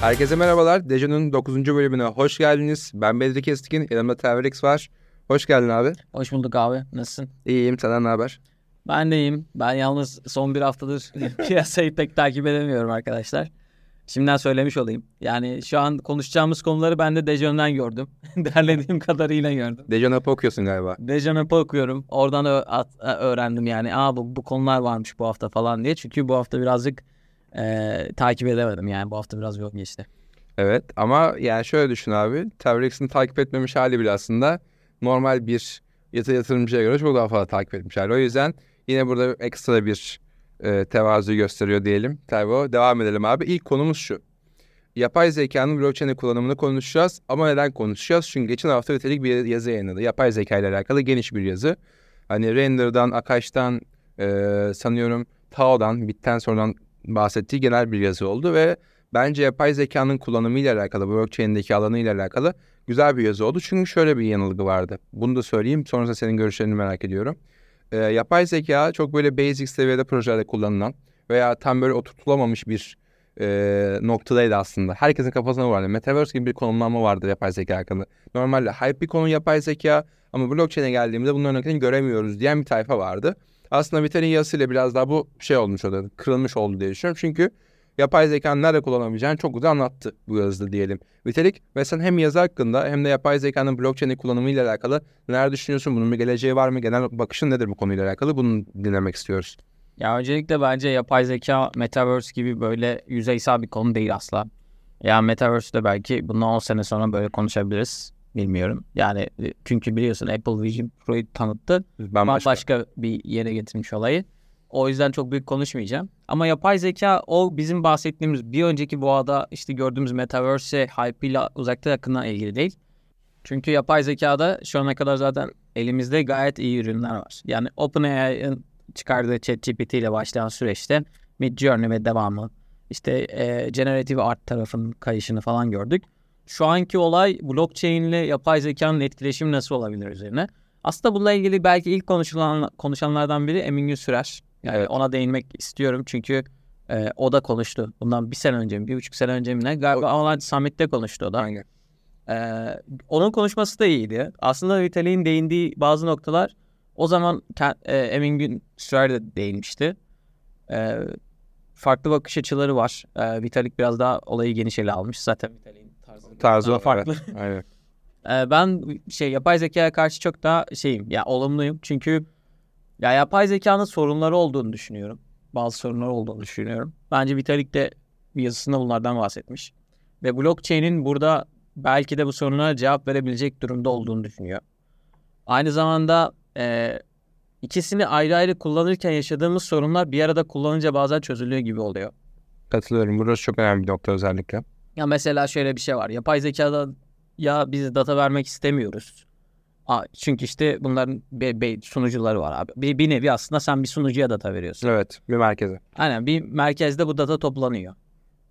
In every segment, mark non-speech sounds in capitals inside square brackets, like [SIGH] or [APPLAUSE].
Herkese merhabalar. Dejan'ın 9. bölümüne hoş geldiniz. Ben Bedri Keskin, yanımda Tavrix var. Hoş geldin abi. Hoş bulduk abi. Nasılsın? İyiyim, senden ne haber? Ben de iyiyim. Ben yalnız son bir haftadır [LAUGHS] piyasayı pek takip edemiyorum arkadaşlar. Şimdiden söylemiş olayım. Yani şu an konuşacağımız konuları ben de Dejan'dan gördüm. [LAUGHS] Derlediğim kadarıyla gördüm. Dejan Hap'ı okuyorsun galiba. Dejan Hap'ı okuyorum. Oradan öğrendim yani. Aa bu, bu konular varmış bu hafta falan diye. Çünkü bu hafta birazcık e, takip edemedim yani. Bu hafta biraz yoğun geçti. Evet ama yani şöyle düşün abi. Tavrix'in takip etmemiş hali bile aslında normal bir yatı yatırımcıya göre çok daha fazla takip etmiş hali. O yüzden yine burada ekstra bir e, tevazu gösteriyor diyelim. Tabii devam edelim abi. İlk konumuz şu. Yapay zekanın blockchain kullanımını konuşacağız. Ama neden konuşacağız? Çünkü geçen hafta Vitalik bir yazı yayınladı. Yapay zeka ile alakalı geniş bir yazı. Hani Render'dan, Akaş'tan, e, sanıyorum Tao'dan, Bitten sonradan bahsettiği genel bir yazı oldu ve bence yapay zekanın kullanımı ile alakalı, blockchain'deki alanı ile alakalı güzel bir yazı oldu. Çünkü şöyle bir yanılgı vardı. Bunu da söyleyeyim. Sonrasında senin görüşlerini merak ediyorum. E, yapay zeka çok böyle basic seviyede projelerde kullanılan veya tam böyle oturtulamamış bir e, noktadaydı aslında. Herkesin kafasında vardı. Metaverse gibi bir konumlanma vardı yapay zeka hakkında. Normalde hype bir konu yapay zeka ama blockchain'e geldiğimizde bunların örneklerini göremiyoruz diyen bir tayfa vardı. Aslında Vitalik'in yazısıyla biraz daha bu şey olmuş oldu, kırılmış oldu diye düşünüyorum. Çünkü yapay zekanın nerede kullanabileceğini çok güzel anlattı bu yazıda diyelim. Vitalik ve sen hem yazı hakkında hem de yapay zekanın blockchain'in kullanımıyla alakalı neler düşünüyorsun? Bunun bir geleceği var mı? Genel bakışın nedir bu konuyla alakalı? Bunu dinlemek istiyoruz. Ya öncelikle bence yapay zeka Metaverse gibi böyle yüzeysel bir konu değil asla. Ya Metaverse'de belki bundan 10 sene sonra böyle konuşabiliriz. Bilmiyorum. Yani e, çünkü biliyorsun Apple Vision Pro'yu tanıttı. Bambaşka. Başka bir yere getirmiş olayı. O yüzden çok büyük konuşmayacağım. Ama yapay zeka o bizim bahsettiğimiz bir önceki boğada işte gördüğümüz Metaverse hype ile uzakta yakından ilgili değil. Çünkü yapay zekada şu ana kadar zaten elimizde gayet iyi ürünler var. Yani OpenAI'ın çıkardığı ChatGPT ile başlayan süreçte Midjourney ve devamı işte e, generative art tarafının kayışını falan gördük. Şu anki olay blockchain ile yapay zekanın etkileşimi nasıl olabilir üzerine. Aslında bununla ilgili belki ilk konuşulan konuşanlardan biri Emin Gün Sürer. Yani Evet. ona değinmek istiyorum çünkü e, o da konuştu. Bundan bir sene önce mi, bir buçuk sene önce mi ne? Galiba online summit'te konuştu o da. Aynen. Ee, onun konuşması da iyiydi. Aslında Vitalik'in değindiği bazı noktalar o zaman e, Emin Gün Sürer de değinmişti. Ee, farklı bakış açıları var. Ee, Vitalik biraz daha olayı geniş ele almış. Zaten Vitalik'in tarzı, biraz Tarzı daha farklı. Aynen. Ee, ben şey yapay zekaya karşı çok daha şeyim ya olumluyum. Çünkü ya yapay zekanın sorunları olduğunu düşünüyorum. Bazı sorunları olduğunu düşünüyorum. Bence Vitalik de bir yazısında bunlardan bahsetmiş. Ve blockchain'in burada belki de bu sorunlara cevap verebilecek durumda olduğunu düşünüyor. Aynı zamanda e, ikisini ayrı ayrı kullanırken yaşadığımız sorunlar bir arada kullanınca bazen çözülüyor gibi oluyor. Katılıyorum. Burası çok önemli bir nokta özellikle. Ya mesela şöyle bir şey var. Yapay zekada ya biz data vermek istemiyoruz. Aa, çünkü işte bunların be, be- sunucuları var abi. Bir, bir nevi aslında sen bir sunucuya data veriyorsun. Evet. Bir merkeze. Aynen bir merkezde bu data toplanıyor.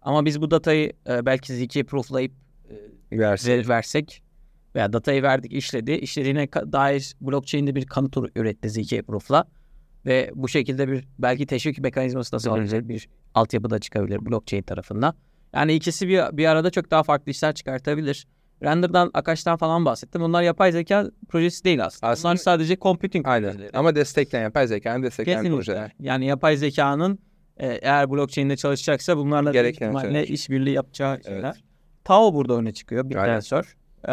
Ama biz bu datayı e, belki zk prooflayıp Versin. ver, versek veya datayı verdik işledi. İşlediğine dair blockchain'de bir kanıt üretti zk proof'la. Ve bu şekilde bir belki teşvik mekanizması da sağlayacak bir altyapı da çıkabilir blockchain tarafından. Yani ikisi bir, bir arada çok daha farklı işler çıkartabilir. Render'dan, Akaş'tan falan bahsettim. Bunlar yapay zeka projesi değil aslında. Aslında- Bunlar sadece computing Aynen. projeleri. Ama destekleyen, yapay zekanın destekleyen Kesinlikle. projeler. Yani yapay zekanın e, eğer blockchain'de çalışacaksa bunlarla Gereken ihtimalle işbirliği yapacağı Evet. şeyler. Tao burada öne çıkıyor. Bir tensör. Ee,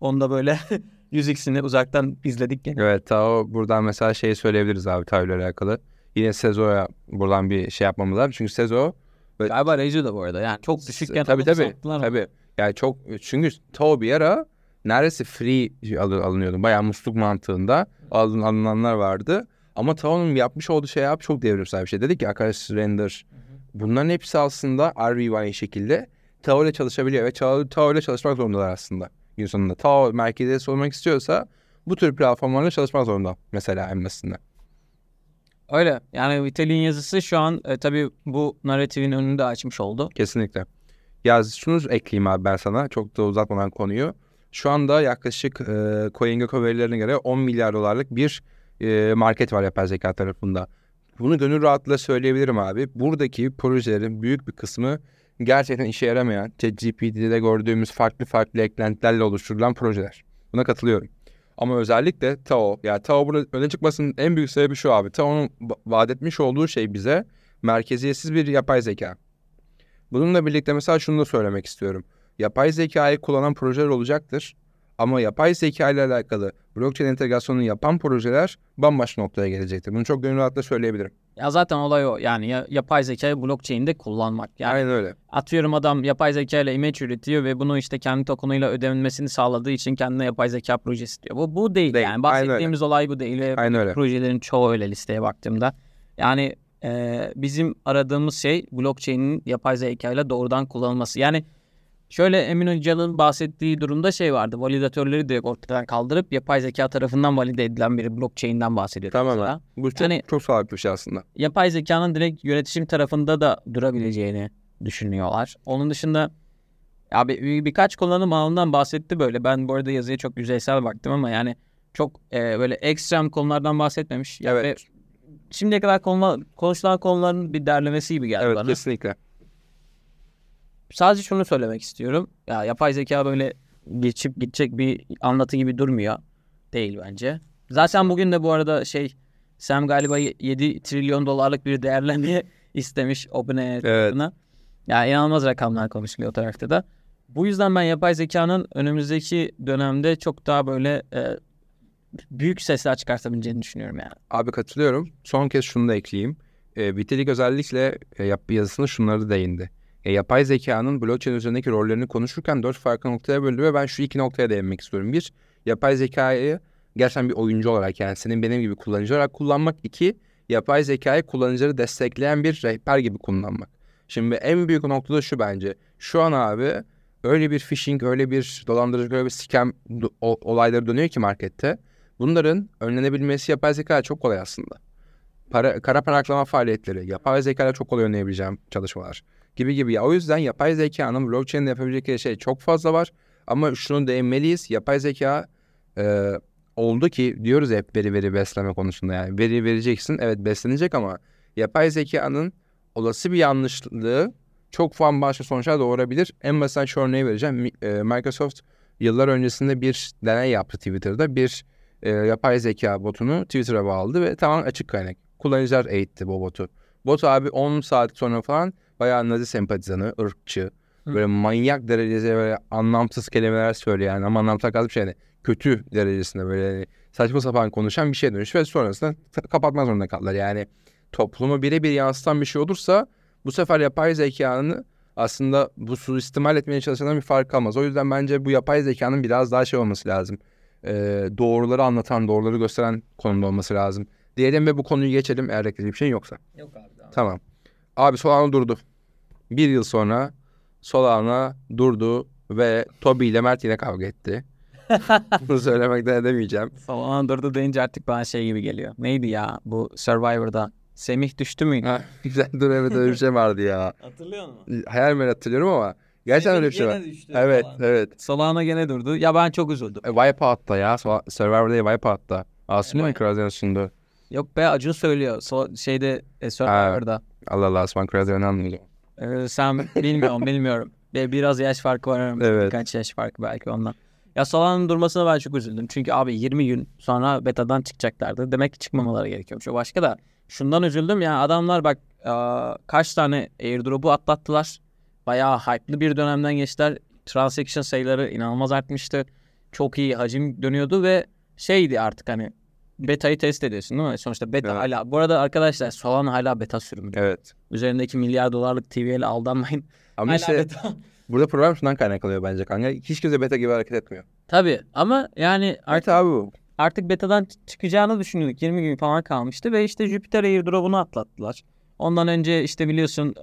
onu da böyle [LAUGHS] 100x'ini uzaktan izledik. gene. Evet Tao buradan mesela şeyi söyleyebiliriz abi Tao ile alakalı. Yine Sezo'ya buradan bir şey yapmamız lazım. Çünkü Sezo Galiba Reju da bu arada. Yani çok düşükken tabii tabii. Tabii. Yani çok çünkü Tao bir ara neredeyse free al- alınıyordu. Bayağı musluk mantığında alın, alınanlar vardı. Ama Tao'nun yapmış olduğu şey abi çok devrimsel bir şey. Dedik ki Akash Render bunların hepsi aslında RV aynı şekilde Tao ile çalışabiliyor ve Tao, ile çalışmak zorundalar aslında gün sonunda. Tao merkeziyet olmak istiyorsa bu tür platformlarla çalışmak zorunda mesela en basitinden. Öyle. Yani Vitalik'in yazısı şu an e, tabii bu narratifin önünü de açmış oldu. Kesinlikle. Ya şunu ekleyeyim abi ben sana çok da uzatmadan konuyu. Şu anda yaklaşık e, CoinGecko verilerine göre 10 milyar dolarlık bir e, market var yapay zeka tarafında. Bunu gönül rahatlığıyla söyleyebilirim abi. Buradaki projelerin büyük bir kısmı gerçekten işe yaramayan, ChatGPT'de gördüğümüz farklı farklı eklentilerle oluşturulan projeler. Buna katılıyorum. Ama özellikle Tao, yani Tao burada öne çıkmasının en büyük sebebi şu abi. Tao'nun va- vaat etmiş olduğu şey bize merkeziyetsiz bir yapay zeka. Bununla birlikte mesela şunu da söylemek istiyorum. Yapay zekayı kullanan projeler olacaktır. Ama yapay zeka ile alakalı blockchain entegrasyonunu yapan projeler bambaşka noktaya gelecektir. Bunu çok gönül rahatlıkla söyleyebilirim. Ya zaten olay o. Yani ya, yapay zekayı blockchain'de kullanmak. Yani Aynen öyle. atıyorum adam yapay zeka ile image üretiyor ve bunu işte kendi tokenuyla ödenmesini sağladığı için kendine yapay zeka projesi diyor. Bu bu değil, Değil, yani. aynen Bahsettiğimiz olay bu değil ve Aynen öyle. projelerin çoğu öyle listeye baktığımda. Yani e, bizim aradığımız şey blockchain'in yapay zeka ile doğrudan kullanılması. Yani şöyle Emin Hoca'nın bahsettiği durumda şey vardı. Validatörleri de ortadan kaldırıp yapay zeka tarafından valide edilen bir blockchain'den bahsediyor. Tamamen. mesela. Bu çok, Yani- çok sağlıklı bir şey aslında. Yapay zekanın direkt yönetişim tarafında da durabileceğini düşünüyorlar. Onun dışında abi bir, birkaç kullanım alanından bahsetti böyle. Ben bu arada yazıya çok yüzeysel baktım ama yani çok e, böyle ekstrem konulardan bahsetmemiş. Evet. ve şimdiye kadar konula, konuşulan konuların bir derlemesi gibi geldi Evet bana. kesinlikle. Sadece şunu söylemek istiyorum. Ya yapay zeka böyle geçip gidecek bir anlatı gibi durmuyor. Değil bence. Zaten bugün de bu arada şey Sam galiba 7 trilyon dolarlık bir değerlenme [LAUGHS] istemiş OpenAI Evet. tarafına. Ya inanılmaz rakamlar konuşuluyor o tarafta da. Bu yüzden ben yapay zekanın önümüzdeki dönemde çok daha böyle e, büyük sesler çıkartabileceğini düşünüyorum yani. Abi katılıyorum. Son kez şunu da ekleyeyim. E, Vitalik özellikle e, yap, yazısında şunları değindi. E, yapay zekanın blockchain üzerindeki rollerini konuşurken dört farklı noktaya böldü ve ben şu iki noktaya değinmek istiyorum. Bir, yapay zekayı gerçekten bir oyuncu olarak yani senin benim gibi kullanıcı olarak kullanmak. İki, yapay zekayı kullanıcıları destekleyen bir rehber gibi kullanmak. Şimdi en büyük nokta da şu bence. Şu an abi öyle bir phishing, öyle bir dolandırıcılık, öyle bir scam olayları dönüyor ki markette. Bunların önlenebilmesi yapay zeka çok kolay aslında. Para, kara para faaliyetleri, yapay zeka çok kolay önleyebileceğim çalışmalar gibi gibi. Ya, o yüzden yapay zekanın blockchain'de yapabilecekleri şey çok fazla var. Ama şunu değinmeliyiz. Yapay zeka e, oldu ki diyoruz hep veri veri besleme konusunda yani. Veri vereceksin evet beslenecek ama yapay zekanın olası bir yanlışlığı çok bambaşka sonuçlar doğurabilir. En basit şu örneği vereceğim. E, Microsoft yıllar öncesinde bir deney yaptı Twitter'da. Bir e, yapay zeka botunu Twitter'a bağladı ve tamamen açık kaynak. Kullanıcılar eğitti bu botu. Bot abi 10 saat sonra falan bayağı nazi sempatizanı, ırkçı, Hı. böyle manyak derecede böyle anlamsız kelimeler söyleyen ama anlamsız kaldı bir şey yani kötü derecesinde böyle hani saçma sapan konuşan bir şeye dönüş ve sonrasında kapatmak zorunda kaldılar. Yani toplumu birebir yansıtan bir şey olursa bu sefer yapay zekanın aslında bu suistimal etmeye çalışanların bir fark kalmaz. O yüzden bence bu yapay zekanın biraz daha şey olması lazım. Ee, doğruları anlatan, doğruları gösteren konumda olması lazım. Diyelim ve bu konuyu geçelim eğer ekleyecek bir şey yoksa. Yok abi. Tamam. Abi Solana durdu. Bir yıl sonra Solana durdu ve Toby ile Mert yine kavga etti. [LAUGHS] Bunu söylemekten edemeyeceğim. Falan durdu deyince artık bana şey gibi geliyor. Neydi ya bu Survivor'da? Semih düştü mü? Ha, [LAUGHS] güzel dur evet öyle bir şey vardı ya. Hatırlıyor musun? Hayal meyal hatırlıyorum ama gerçekten öyle bir şey var. Evet evet. Solana gene durdu. Ya ben çok üzüldüm. E, Wipeout'ta ya. Sur- Survivor değil Wipeout'ta. Evet. Kral sundu. Yok be Acun söylüyor. So- şeyde e, Survivor'da. Allah Allah Asman Kral anlıyor. Ee, sen bilmiyorum [LAUGHS] bilmiyorum. Biraz yaş farkı var aramızda. Evet. Birkaç yaş farkı belki ondan. Ya Solana'nın durmasına ben çok üzüldüm. Çünkü abi 20 gün sonra betadan çıkacaklardı. Demek ki çıkmamaları gerekiyormuş. O başka da şundan üzüldüm ya adamlar bak kaç tane airdrop'u atlattılar. Bayağı hype'lı bir dönemden geçtiler. Transaction sayıları inanılmaz artmıştı. Çok iyi hacim dönüyordu ve şeydi artık hani beta'yı test ediyorsun değil mi? Sonuçta beta Evet. hala. Bu arada arkadaşlar Solana hala beta sürümünde. Evet. Üzerindeki milyar dolarlık TV'yle aldanmayın. [LAUGHS] Ama Hala işte beta. [LAUGHS] burada problem şundan kaynaklanıyor bence kanka. Hiç kimse beta gibi hareket etmiyor. Tabii ama yani artık, Artık abi bu. artık betadan çıkacağını düşünüyorduk. 20 gün falan kalmıştı ve işte Jupiter airdrop'unu atlattılar. Ondan önce işte biliyorsun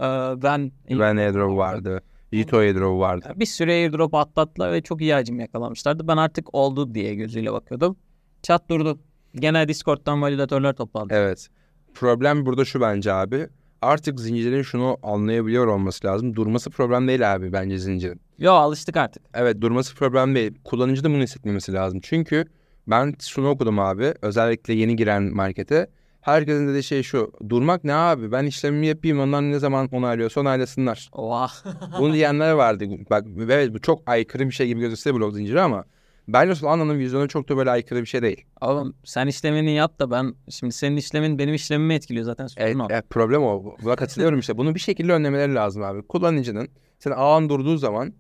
Van Ben airdrop vardı. Jito airdrop vardı. bir süre airdrop atlattılar ve çok iyi hacim yakalamışlardı. Ben artık oldu diye gözüyle bakıyordum. Çat durdu. Gene Discord'dan validatörler toplandı. Evet. Problem burada şu bence abi. Artık zincirin şunu anlayabiliyor olması lazım. Durması problem değil abi bence zincirin. Yo alıştık artık. Evet durması problem değil. Kullanıcı da bunu hissetmemesi lazım. Çünkü ben şunu okudum abi. Özellikle yeni giren markete. Herkesin dediği şey şu. Durmak ne abi? Ben işlemimi yapayım. Onlar ne zaman onaylıyorsa onaylasınlar. Oha. Bunu diyenler vardı. Bak evet bu çok aykırı bir şey gibi gözükse blok zinciri ama bence Solana'nın vizyonu çok da böyle aykırı bir şey değil. Oğlum sen işlemini yap da ben şimdi senin işlemin benim işlemimi etkiliyor zaten. Evet, o. evet, problem o. Buna katılıyorum işte. Bunu bir şekilde önlemeleri lazım abi. Kullanıcının sen ağın durduğu zaman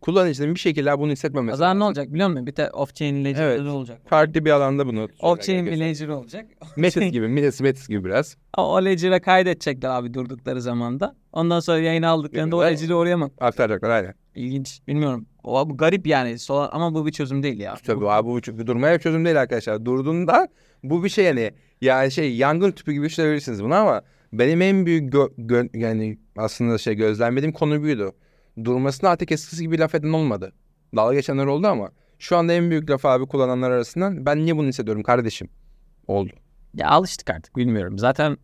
kullanıcının bir şekilde bunu O hissetmemesi zaman ne olacak biliyor musun? Bir de off-chain ledger'ları Evet. olacak. Farklı bir alanda bunu Off-chain bir ledger olacak. [LAUGHS] Metis gibi, Metis, Metis gibi biraz. O, o ledger'a kaydedecekler abi durdukları zamanda. Ondan sonra yayın aldıklarında o Evet. ledger'ı oraya mı? Aktaracaklar aynen. İlginç. Bilmiyorum. O bu garip yani. Sola- ama bu bir çözüm değil ya. Tabii abi bu çünkü durmaya bir çözüm değil arkadaşlar. Durduğunda bu bir şey yani yani şey yangın tüpü gibi düşünebilirsiniz bunu ama benim en büyük gö- gö- yani aslında şey gözlemlediğim konu buydu. Durmasına artık eskisi gibi laf eden olmadı. Dalga geçenler oldu ama şu anda en büyük laf abi kullananlar arasından ben niye bunu hissediyorum kardeşim oldu. Ya alıştık artık bilmiyorum. Zaten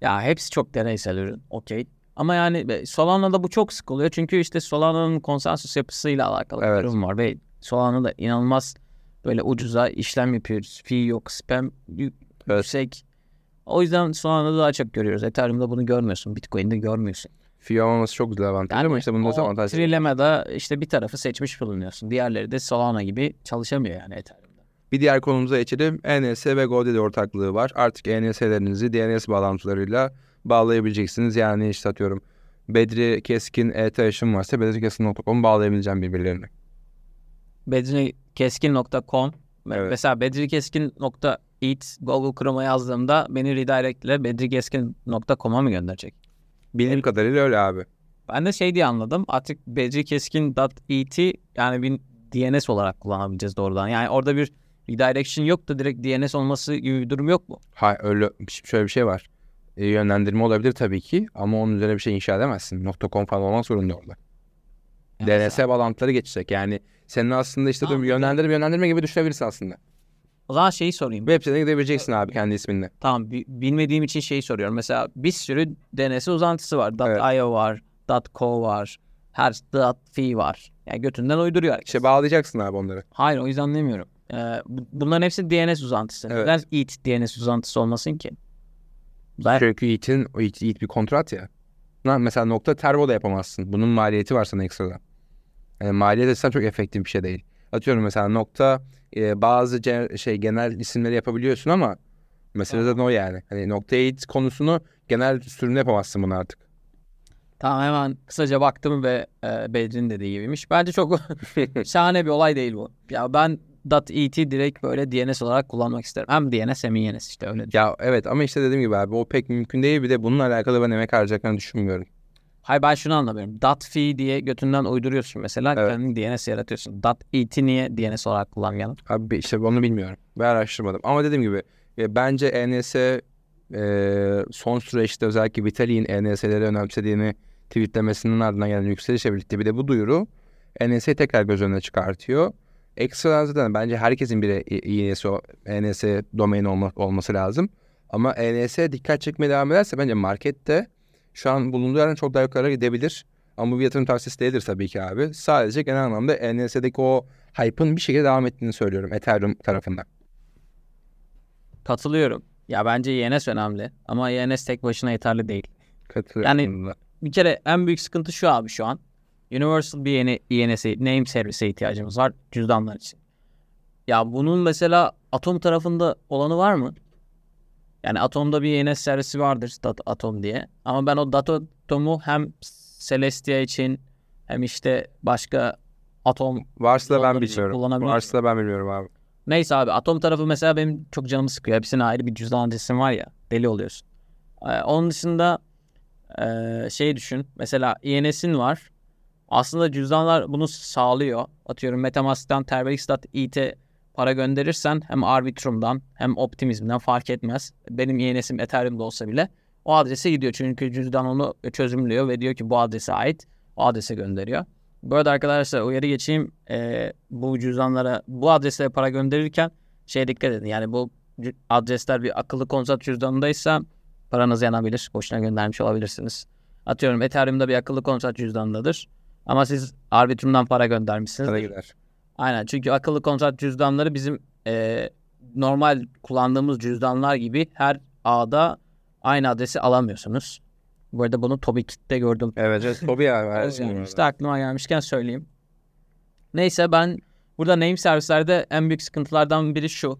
ya hepsi çok deneysel ürün. Okey. Ama yani Solana'da bu çok sık oluyor. Çünkü işte Solana'nın konsensus yapısıyla alakalı Evet. bir durum var. Ve Solana'da inanılmaz böyle ucuza işlem yapıyoruz. Fee yok, spam yü- Evet. yüksek. O yüzden Solana'da daha çok görüyoruz. Ethereum'da bunu görmüyorsun. Bitcoin'de görmüyorsun. Fiyat olması çok güzel avantaj ama işte bunda avantaj. trilemada işte bir tarafı seçmiş bulunuyorsun. Diğerleri de Solana gibi çalışamıyor yani Ethereum'da. Bir diğer konumuza geçelim. ENS ve GoDaddy ortaklığı var. Artık ENS'lerinizi DNS bağlantılarıyla bağlayabileceksiniz. Yani işte atıyorum Bedri Keskin e-taşım varsa bedrikeskin.com bağlayabileceğim birbirlerine. bedrikeskin.com Evet. Mesela bedrikeskin.it Google Chrome'a yazdığımda beni redirect ile bedrikeskin.com'a mı gönderecek? Bildiğim kadarıyla öyle abi. Ben de şey diye anladım. Artık bedrikeskin.it yani bir DNS olarak kullanabileceğiz doğrudan. Yani orada bir redirection yok da direkt DNS olması gibi bir durum yok mu? Ha öyle şöyle bir şey var. E, yönlendirme olabilir tabii ki ama onun üzerine bir şey inşa edemezsin. .com falan olmak zorunda orada. Yani DNS bağlantıları geçecek. Yani senin aslında işte Tamam, yönlendirme yönlendirme gibi düşünebilirsin aslında. O zaman şeyi sorayım. Web sitene gidebileceksin abi kendi isminle. Tamam bi- bilmediğim için şeyi soruyorum. Mesela bir sürü DNS uzantısı var. Evet. .io var, .co var, her .fi var. Yani götünden uyduruyor herkes. İşte bağlayacaksın abi onları. Hayır o yüzden demiyorum. Ee, bu- bunların hepsi DNS uzantısı. Evet. Neden EAT DNS uzantısı olmasın ki? Ben, Çünkü o Yiğit, Yiğit bir kontrat ya. Mesela nokta tervo da yapamazsın. Bunun maliyeti var sana ekstradan. Yani maliyet açısından çok efektif bir şey değil. Atıyorum mesela nokta e, bazı şey genel isimleri yapabiliyorsun ama mesele zaten o yani. Hani nokta eğit konusunu genel sürümde yapamazsın bunu artık. tamam hemen kısaca baktım ve e, Bedri'nin dediği gibiymiş. Bence çok [LAUGHS] şahane bir olay değil bu. Ya ben .et direkt böyle DNS olarak kullanmak isterim. Hem DNS hem INS işte öyle. Ya evet ama işte dediğim gibi abi o pek mümkün değil. Bir de bununla alakalı ben emek harcayacaklarını düşünmüyorum. Hayır ben şunu anlamıyorum. .fi diye götünden uyduruyorsun mesela. Evet. Kendin DNS yaratıyorsun. .et'i niye DNS olarak kullanmayalım? Abi işte onu bilmiyorum. Ben araştırmadım. Ama dediğim gibi e, bence ENS e, son süreçte özellikle Vitalik'in ENS'leri önemsediğini tweetlemesinin ardından gelen yükselişle birlikte bir de bu duyuru ENS'yi tekrar göz önüne çıkartıyor. Ekstra zaten bence herkesin bir ENS, ENS domaini olma, olması lazım. Ama ENS'e dikkat çekmeye devam ederse bence markette şu an bulunduğu yerden çok daha yukarı gidebilir. Ama bu bir yatırım tavsiyesi değildir tabii ki abi. Sadece genel anlamda ENS'deki o hype'ın bir şekilde devam ettiğini söylüyorum Ethereum tarafından. Katılıyorum. Ya bence INS önemli. ama INS tek başına yeterli değil. Katılıyorum. Yani-. Bir kere en büyük sıkıntı şu abi şu an. Universal bir yeni INS'e, name service'e ihtiyacımız var cüzdanlar için. Ya bunun mesela Atom tarafında olanı var mı? Yani Atom'da bir INS servisi vardır Dat Atom diye. Ama ben o Dat Atom'u hem Celestia için hem işte başka Atom Varsa ben bilmiyorum. Varsa ben bilmiyorum abi. Neyse abi Atom tarafı mesela benim çok canımı sıkıyor. Hepsine ayrı bir cüzdan adresim var ya. Deli oluyorsun. Ee, onun dışında ee, şey düşün. Mesela INS'in var. Aslında cüzdanlar bunu sağlıyor. Atıyorum Metamask'tan Terberix.it'e para gönderirsen hem Arbitrum'dan hem Optimism'den fark etmez. Benim INS'im Ethereum'da olsa bile o adrese gidiyor. Çünkü cüzdan onu çözümlüyor ve diyor ki bu adrese ait. O adrese gönderiyor. Bu arada arkadaşlar uyarı geçeyim. Ee, bu cüzdanlara bu adreslere para gönderirken şey dikkat edin. Yani bu adresler bir akıllı kontrat cüzdanındaysa paranız yanabilir. Boşuna göndermiş olabilirsiniz. Atıyorum Ethereum'da bir akıllı kontrat cüzdanındadır. Ama siz Arbitrum'dan para göndermişsiniz. Sana gider. Aynen çünkü akıllı kontrat cüzdanları bizim e, normal kullandığımız cüzdanlar gibi her ağda aynı adresi alamıyorsunuz. Bu arada bunu Tobikit'te gördüm. Evet, evet. Tobi abi. Yani [LAUGHS] işte aklıma gelmişken söyleyeyim. Neyse ben burada name servislerde en büyük sıkıntılardan biri şu.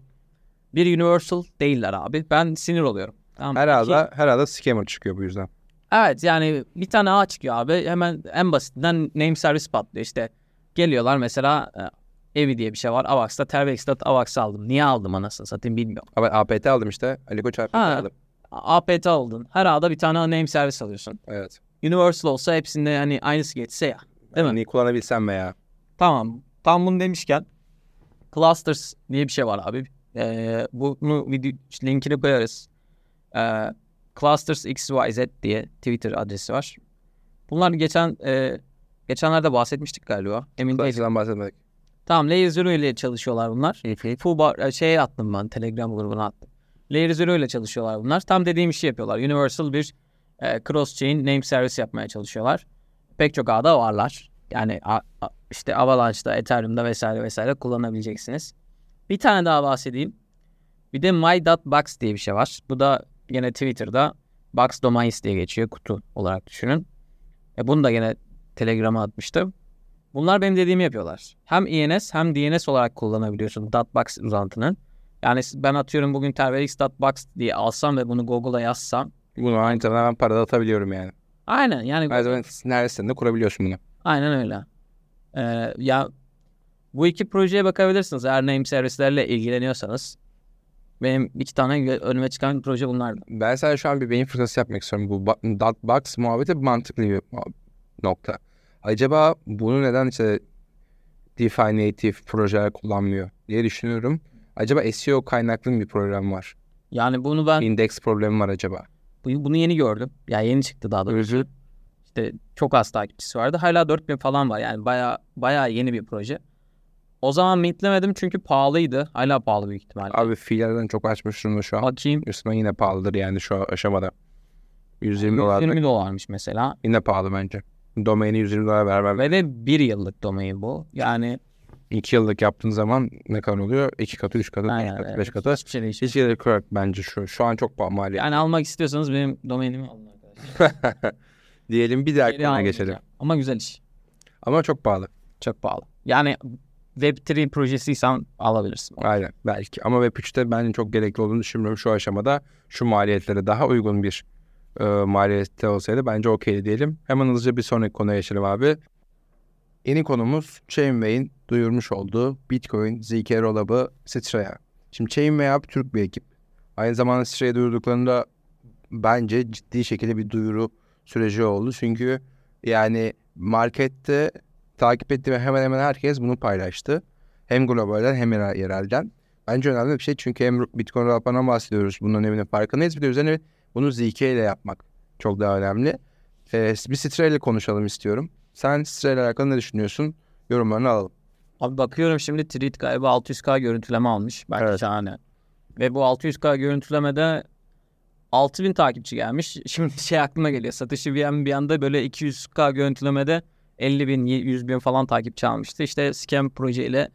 Bir universal değiller abi. Ben sinir oluyorum. Tamam. Herhalde, İki- herhalde scammer çıkıyor bu yüzden. Evet yani bir tane ağ çıkıyor abi. Hemen en basitinden name service patlıyor. İşte geliyorlar mesela e, Evi diye bir şey var. Avax'ta Tervex'te Avax aldım. Niye aldım anasını satayım bilmiyorum. Ama APT aldım işte. Ali Koç APT Ha. aldım. APT aldın. Her ağda bir tane name service alıyorsun. Evet. Universal olsa hepsinde hani aynısı geçse ya. Değil mi? Yani kullanabilsem veya. Tamam. Tam bunu demişken Clusters diye bir şey var abi. Ee, bunu video linkini koyarız. Ee, Clusters XYZ diye Twitter adresi var. Bunlar geçen e, geçenlerde bahsetmiştik galiba. Emin değilim. Bahsetmedik. Tamam Layer Zero ile çalışıyorlar bunlar. Fubar e, şeye attım ben Telegram grubuna attım. Layer Zero ile çalışıyorlar bunlar. Tam dediğim işi yapıyorlar. Universal bir e, cross chain name service yapmaya çalışıyorlar. Pek çok ağda varlar. Yani a- a- işte Avalanche'da, Ethereum'da vesaire vesaire kullanabileceksiniz. Bir tane daha bahsedeyim. Bir de My.Box diye bir şey var. Bu da yine Twitter'da Box Domains diye geçiyor kutu olarak düşünün. E bunu da yine Telegram'a atmıştım. Bunlar benim dediğimi yapıyorlar. Hem INS hem DNS olarak kullanabiliyorsun .box uzantının. Yani ben atıyorum bugün tervelix.box diye alsam ve bunu Google'a yazsam. Bunu aynı zamanda ben parada atabiliyorum yani. Aynen yani Her zaman neresinde de kurabiliyorsun bunu. aynen öyle. Ee, ya bu iki projeye bakabilirsiniz eğer name servislerle ilgileniyorsanız. Benim iki tane önüme çıkan proje bunlardı. Ben sadece şu an bir beyin fırtınası yapmak istiyorum. Bu box muhabbeti mantıklı bir nokta. Acaba bunu neden işte DeFi native projeler kullanmıyor diye düşünüyorum. Acaba SEO kaynaklı bir problem var? Yani bunu ben Index problemi var acaba? bu- bunu yeni gördüm. Ya yeni çıktı daha doğrusu. İşte çok az takipçisi vardı. Hala 4000 falan var. Yani baya baya yeni bir proje. O zaman mintlemedim çünkü pahalıydı. Hala pahalı büyük ihtimalle. Abi fiillerden çok açmış durumda şu an. Bakayım. Üstüne yine pahalıdır yani şu aşamada. 120 dolar 120 dolarmış mesela. yine pahalı bence. Domaini 120 dolar vermem. Ve de bir yıllık domain bu. Yani 2 yıllık yaptığın zaman ne kadar oluyor? 2 katı, 3 katı, 4 aynen, katı, evet. 5 katı. hiçbir şey değişmiyor. Hiç gerek yok bence şu. Şu an çok pahalı. Yani almak istiyorsanız benim domainimi alın arkadaşlar. [LAUGHS] Diyelim bir dahaki konuya geçelim. Ama güzel iş. Ama çok pahalı. Çok pahalı. Yani Web3 projesiysen alabilirsin. Aynen belki. Ama Web3'te bence çok gerekli olduğunu düşünmüyorum şu aşamada. Şu maliyetlere daha uygun bir e, maliyette olsaydı bence okey diyelim. Hemen hızlıca bir sonraki konuya geçelim abi. Yeni konumuz Chainway'in duyurmuş olduğu Bitcoin ZK Rollup'ı Straya. Şimdi Chainway abi Türk bir ekip. Aynı zamanda Straya duyurduklarında bence ciddi şekilde bir duyuru süreci oldu. Çünkü yani markette takip ettiğim hemen hemen herkes bunu paylaştı. Hem globalden hem yerel- yerelden. Bence önemli bir şey çünkü hem Bitcoin Rollup'tan bahsediyoruz. Bunun öneminin farkındayız. Bir de üzerine bunu ZK ile yapmak çok daha önemli. Ee, bir Straya ile konuşalım istiyorum. Sen Straya ile alakalı ne düşünüyorsun? Yorumlarını alalım. Abi bakıyorum şimdi tweet galiba 600k görüntüleme almış. Belki Evet. şahane. Ve bu 600k görüntülemede 6000 takipçi gelmiş. [LAUGHS] Şimdi şey aklıma geliyor. Satışı bir, an- bir anda böyle 200k görüntülemede 50 bin, 100 bin falan takipçi almıştı. İşte scam proje ile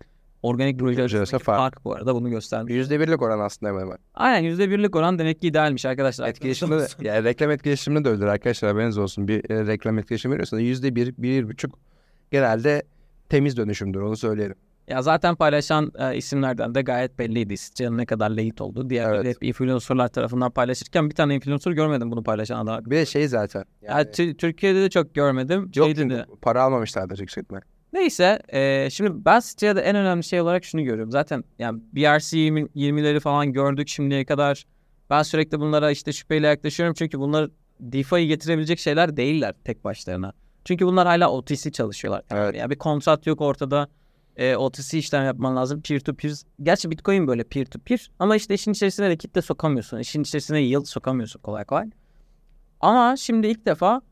organik proje arasındaki fark. fark bu arada bunu göstermiş. %1'lik oran aslında hemen hemen. Aynen %1'lik oran demek ki idealmiş arkadaşlar. Etkileşimde de, yani reklam etkileşiminde de öyledir arkadaşlar haberiniz olsun. Bir e, reklam etkileşimi veriyorsanız %1, 1,5 genelde temiz dönüşümdür onu söyleyelim. Ya zaten paylaşan e, isimlerden de gayet belliydi. Sitcanın ne kadar late olduğu. Diğer Evet. hep influencerlar tarafından paylaşırken bir tane influencer görmedim bunu paylaşan adam. Bir de şey zaten. Ya, Tü- Türkiye'de de çok görmedim. yok Şeyde çünkü de. para almamışlardır yüksek. Neyse e, şimdi ben Sitca'da en önemli şey olarak şunu görüyorum. Zaten yani BRC 20 20'leri falan gördük şimdiye kadar. Ben sürekli bunlara işte şüpheyle yaklaşıyorum. Çünkü bunlar DeFi'yi getirebilecek şeyler değiller tek başlarına. Çünkü bunlar hala OTC çalışıyorlar. Yani, Evet. yani bir kontrat yok ortada. E, OTC işlem yapman lazım. Peer to peer. Gerçi Bitcoin böyle peer to peer. Ama işte işin içerisine de kitle sokamıyorsun. İşin içerisine yield sokamıyorsun kolay kolay. Ama şimdi ilk defa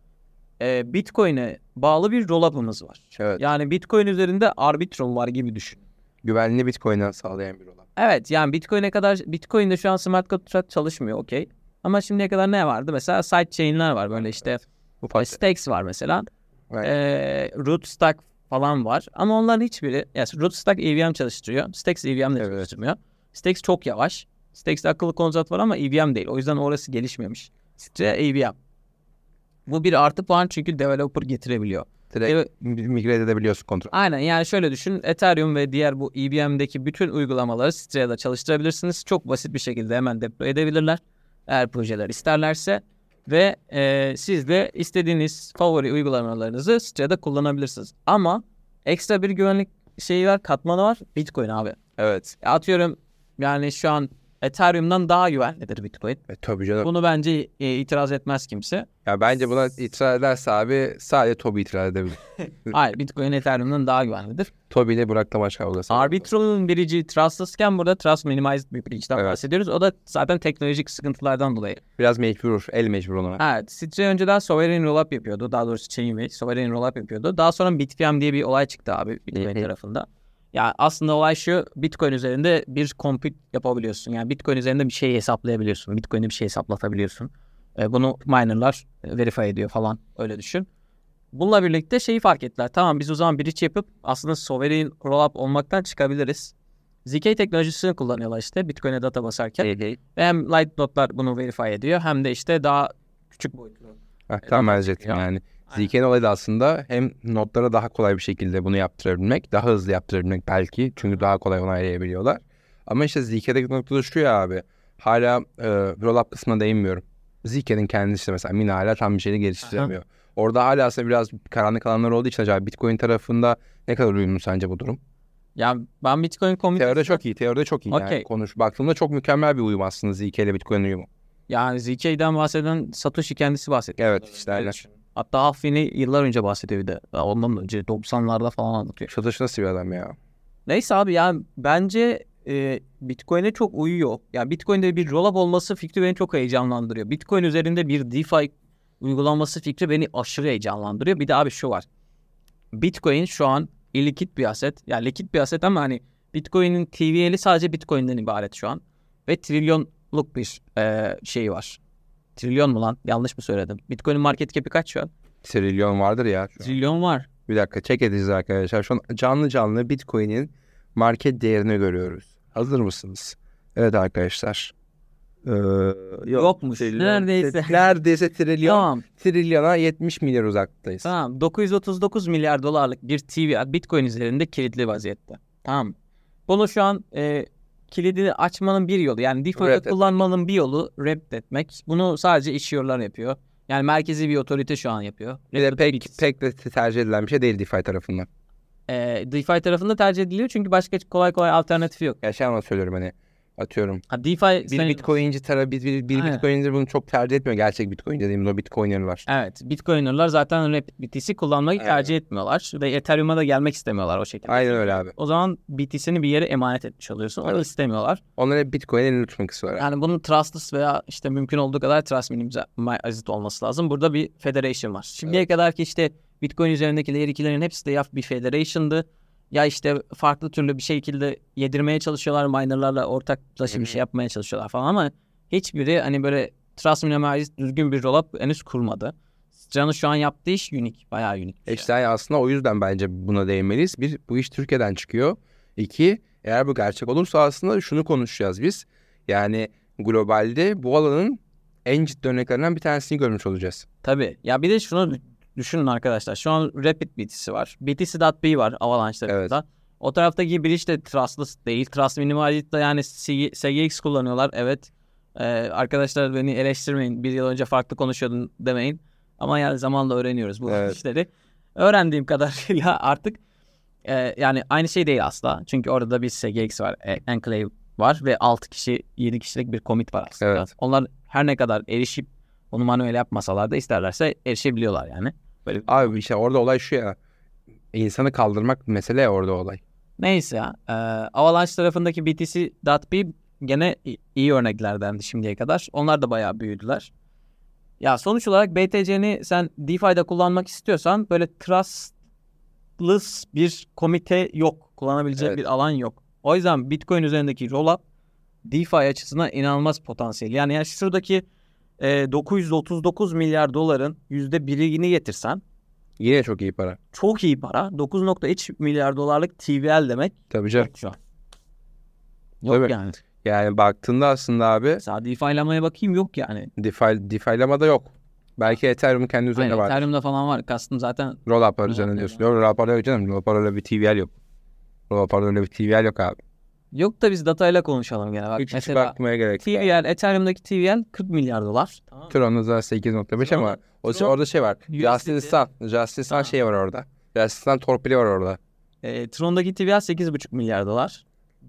e, Bitcoin'e bağlı bir rollup'ımız var. Evet. Yani Bitcoin üzerinde Arbitrum var gibi düşün. Güvenli Bitcoin'den sağlayan bir olan. Evet yani Bitcoin'e kadar Bitcoin'de şu an smart contract çalışmıyor okey. Ama şimdiye kadar ne vardı? Mesela sidechain'ler var böyle işte. Ufak. Stakes var mesela. Evet. Ee, Rootstack falan var. Ama onların hiçbiri yani Rootstack EVM çalıştırıyor. Stakes EVM de Evet. çalıştırmıyor. Stakes çok yavaş. Stex'te akıllı kontrat var ama EVM değil. O yüzden orası gelişmemiş. Citra'ya EVM. Bu bir artı puan çünkü developer getirebiliyor. Direkt Evet. migre edebiliyorsun kontrol. Aynen yani şöyle düşün. Ethereum ve diğer bu EVM'deki bütün uygulamaları Citra'da çalıştırabilirsiniz. Çok basit bir şekilde hemen deploy edebilirler. Eğer projeler isterlerse. Ve e, siz de istediğiniz favori uygulamalarınızı Citra'da kullanabilirsiniz. Ama ekstra bir güvenlik şeyi var, katmanı var. Bitcoin abi. Evet. Atıyorum yani şu an Ethereum'dan daha güvenlidir Bitcoin. E, tabii canım. Bunu bence e, itiraz etmez kimse. Ya bence buna itiraz ederse abi sadece Toby itiraz edebilir. [LAUGHS] Hayır Bitcoin Ethereum'dan daha güvenlidir. Toby ile Burak Damaç kavgası. Arbitral'ın birici trustless'ken burada trust minimized bir bridge'den Evet. bahsediyoruz. O da zaten teknolojik sıkıntılardan dolayı. Biraz mecbur, el mecbur ona. Evet, Citre önceden sovereign rollup yapıyordu. Daha doğrusu Chainway sovereign rollup yapıyordu. Daha sonra BitPM diye bir olay çıktı abi Bitcoin tarafında. Ya aslında olay şu Bitcoin üzerinde bir compute yapabiliyorsun. Yani Bitcoin üzerinde bir şey hesaplayabiliyorsun. Bitcoin'de bir şey hesaplatabiliyorsun. E, bunu minerlar e, verify ediyor falan öyle düşün. Bununla birlikte şeyi fark ettiler. Tamam biz o zaman bridge yapıp aslında sovereign rollup olmaktan çıkabiliriz. ZK teknolojisini kullanıyorlar işte Bitcoin'e data basarken. Ve hem light notlar bunu verify ediyor hem de işte daha küçük boyutlu. Heh, tam Evet. benzettim Ya. yani. ZK'nin olayı da aslında hem notlara daha kolay bir şekilde bunu yaptırabilmek, daha hızlı yaptırabilmek belki. Çünkü daha kolay onaylayabiliyorlar. Ama işte ZK'deki nokta da şu ya abi. Hala e, rollup kısmına değinmiyorum. ZK'nin kendisi de mesela Mina hala tam bir şeyi geliştiremiyor. Orada hala aslında biraz karanlık alanlar olduğu için acaba Bitcoin tarafında ne kadar uyumlu sence bu durum? Ya ben Bitcoin komünitesi... Teoride çok iyi, teoride çok iyi. Yani Okey. konuş, baktığımda çok mükemmel bir uyum aslında ZK ile Bitcoin uyumu. Yani ZK'den bahseden Satoshi kendisi bahsediyor. Evet, işte aynen. Hatta Huffing'i yıllar önce bahsediyor bir de. Ondan önce 90'larda falan anlatıyor. Satış nasıl bir adam ya? Neyse abi yani bence e, Bitcoin'e çok uyuyor. Yani Bitcoin'de bir rollup olması fikri beni çok heyecanlandırıyor. Bitcoin üzerinde bir DeFi uygulanması fikri beni aşırı heyecanlandırıyor. Bir de abi şu var. Bitcoin şu an illikit bir aset. Yani likit bir aset ama hani Bitcoin'in TVL'i sadece Bitcoin'den ibaret şu an. Ve trilyonluk bir e, şey var. Trilyon mu lan? Yanlış mı söyledim? Bitcoin'in market cap'i kaç şu an? Trilyon vardır ya. şu an. Trilyon var. Bir dakika check edeceğiz arkadaşlar. Şu an canlı canlı Bitcoin'in market değerini görüyoruz. Hazır mısınız? Evet arkadaşlar. Ee, Yokmuş. trilyon. Neredeyse. Neredeyse trilyon. Tamam. Trilyona 70 milyar uzaktayız. Tamam 939 milyar dolarlık bir TV Bitcoin üzerinde kilitli vaziyette. Tamam. Bunu şu an e, kilidini açmanın bir yolu yani etmek. kullanmanın bir yolu rep etmek. Bunu sadece issuer'lar yapıyor. Yani merkezi bir otorite şu an yapıyor. Bir de pek, pek de tercih edilen bir şey değil DeFi tarafından. E, DeFi tarafında tercih ediliyor çünkü başka kolay kolay alternatifi yok. Ya şey söylüyorum hani atıyorum. Ha, DeFi Bir sayılmaz. Bitcoin'ci tarafı bir, bir, bir Aynen. Bitcoin'ci bunu çok tercih etmiyor. Gerçek Bitcoin dediğimiz o Bitcoin'ler Evet, Bitcoiner'lar zaten Rapid BTC kullanmayı Evet. tercih etmiyorlar ve Ethereum'a da gelmek istemiyorlar o şekilde. Aynen öyle abi. O zaman BTC'ni bir yere emanet etmiş oluyorsun. Onu Evet. istemiyorlar. Onlar hep Bitcoin'e elini tutmak istiyorlar. Yani bunun trustless veya işte mümkün olduğu kadar trust minimized olması lazım. Burada bir federation var. Şimdiye kadar ki işte Bitcoin üzerindeki layer 2'lerin hepsi de ya bir federation'dı ya işte farklı türlü bir şekilde yedirmeye çalışıyorlar minerlarla ortaklaşa bir şey yapmaya çalışıyorlar falan ama hiçbiri hani böyle trust minimized düzgün bir rollup henüz kurmadı. Can'ın şu an yaptığı iş unik. Bayağı unik. bir şey. İşte yani aslında o yüzden bence buna değinmeliyiz. Bir, bu iş Türkiye'den çıkıyor. İki, eğer bu gerçek olursa aslında şunu konuşacağız biz. Yani globalde bu alanın en ciddi örneklerinden bir tanesini görmüş olacağız. Tabii. Ya bir de şunu düşünün arkadaşlar. Şu an Rapid BTC var. BTC.B var Avalanche tarafında. O taraftaki bridge de trustless değil. Trust Minimalist de yani SGX kullanıyorlar. Evet. Ee, arkadaşlar beni eleştirmeyin. Bir yıl önce farklı konuşuyordun demeyin. Ama yani zamanla öğreniyoruz bu Evet. işleri. Öğrendiğim [LAUGHS] kadarıyla artık e, yani aynı şey değil asla. Çünkü orada da bir SGX var. E, Enclave var ve 6 kişi 7 kişilik bir commit var aslında. Evet. Onlar her ne kadar erişip onu manuel yapmasalar da isterlerse erişebiliyorlar yani. Böyle Abi işte orada olay şu ya. İnsanı kaldırmak mesele orada olay. Neyse ya. E, Avalanche tarafındaki BTC.B gene iyi örneklerdendi şimdiye kadar. Onlar da bayağı büyüdüler. Ya sonuç olarak BTC'ni sen DeFi'de kullanmak istiyorsan böyle trustless bir komite yok. Kullanabileceğin Evet. bir alan yok. O yüzden Bitcoin üzerindeki rollup DeFi açısından inanılmaz potansiyel. Yani, yani şuradaki e, 939 milyar doların %1'ini getirsen Yine çok iyi para. çok iyi para. 9.3 milyar dolarlık TVL demek Tabii canım. Yok. Yok Tabii. yani. Yani baktığında aslında abi Mesela DeFi'lamaya bakayım yok yani. DeFi, DeFi'lamada yok. Belki Ethereum'un kendi üzerinde Aynen, var. Ethereum'da falan var. Kastım zaten Rollup üzerine diyorsun. Yok Rollup yok canım. Rollup öyle bir TVL yok. Rollup öyle bir TVL yok abi. Yok da biz datayla konuşalım gene. Bak, Hiç, hiç mesela bakmaya gerek yok. TVL, Ethereum'daki TVL 40 milyar dolar. Tamam. mı? Tron'un da 8.5 ama o Tron- orada şey var. USDT. Justice'dan. Justice'dan Ha. şey var orada. Justice'dan torpili var orada. E, Tron'daki TVL 8,5 milyar dolar.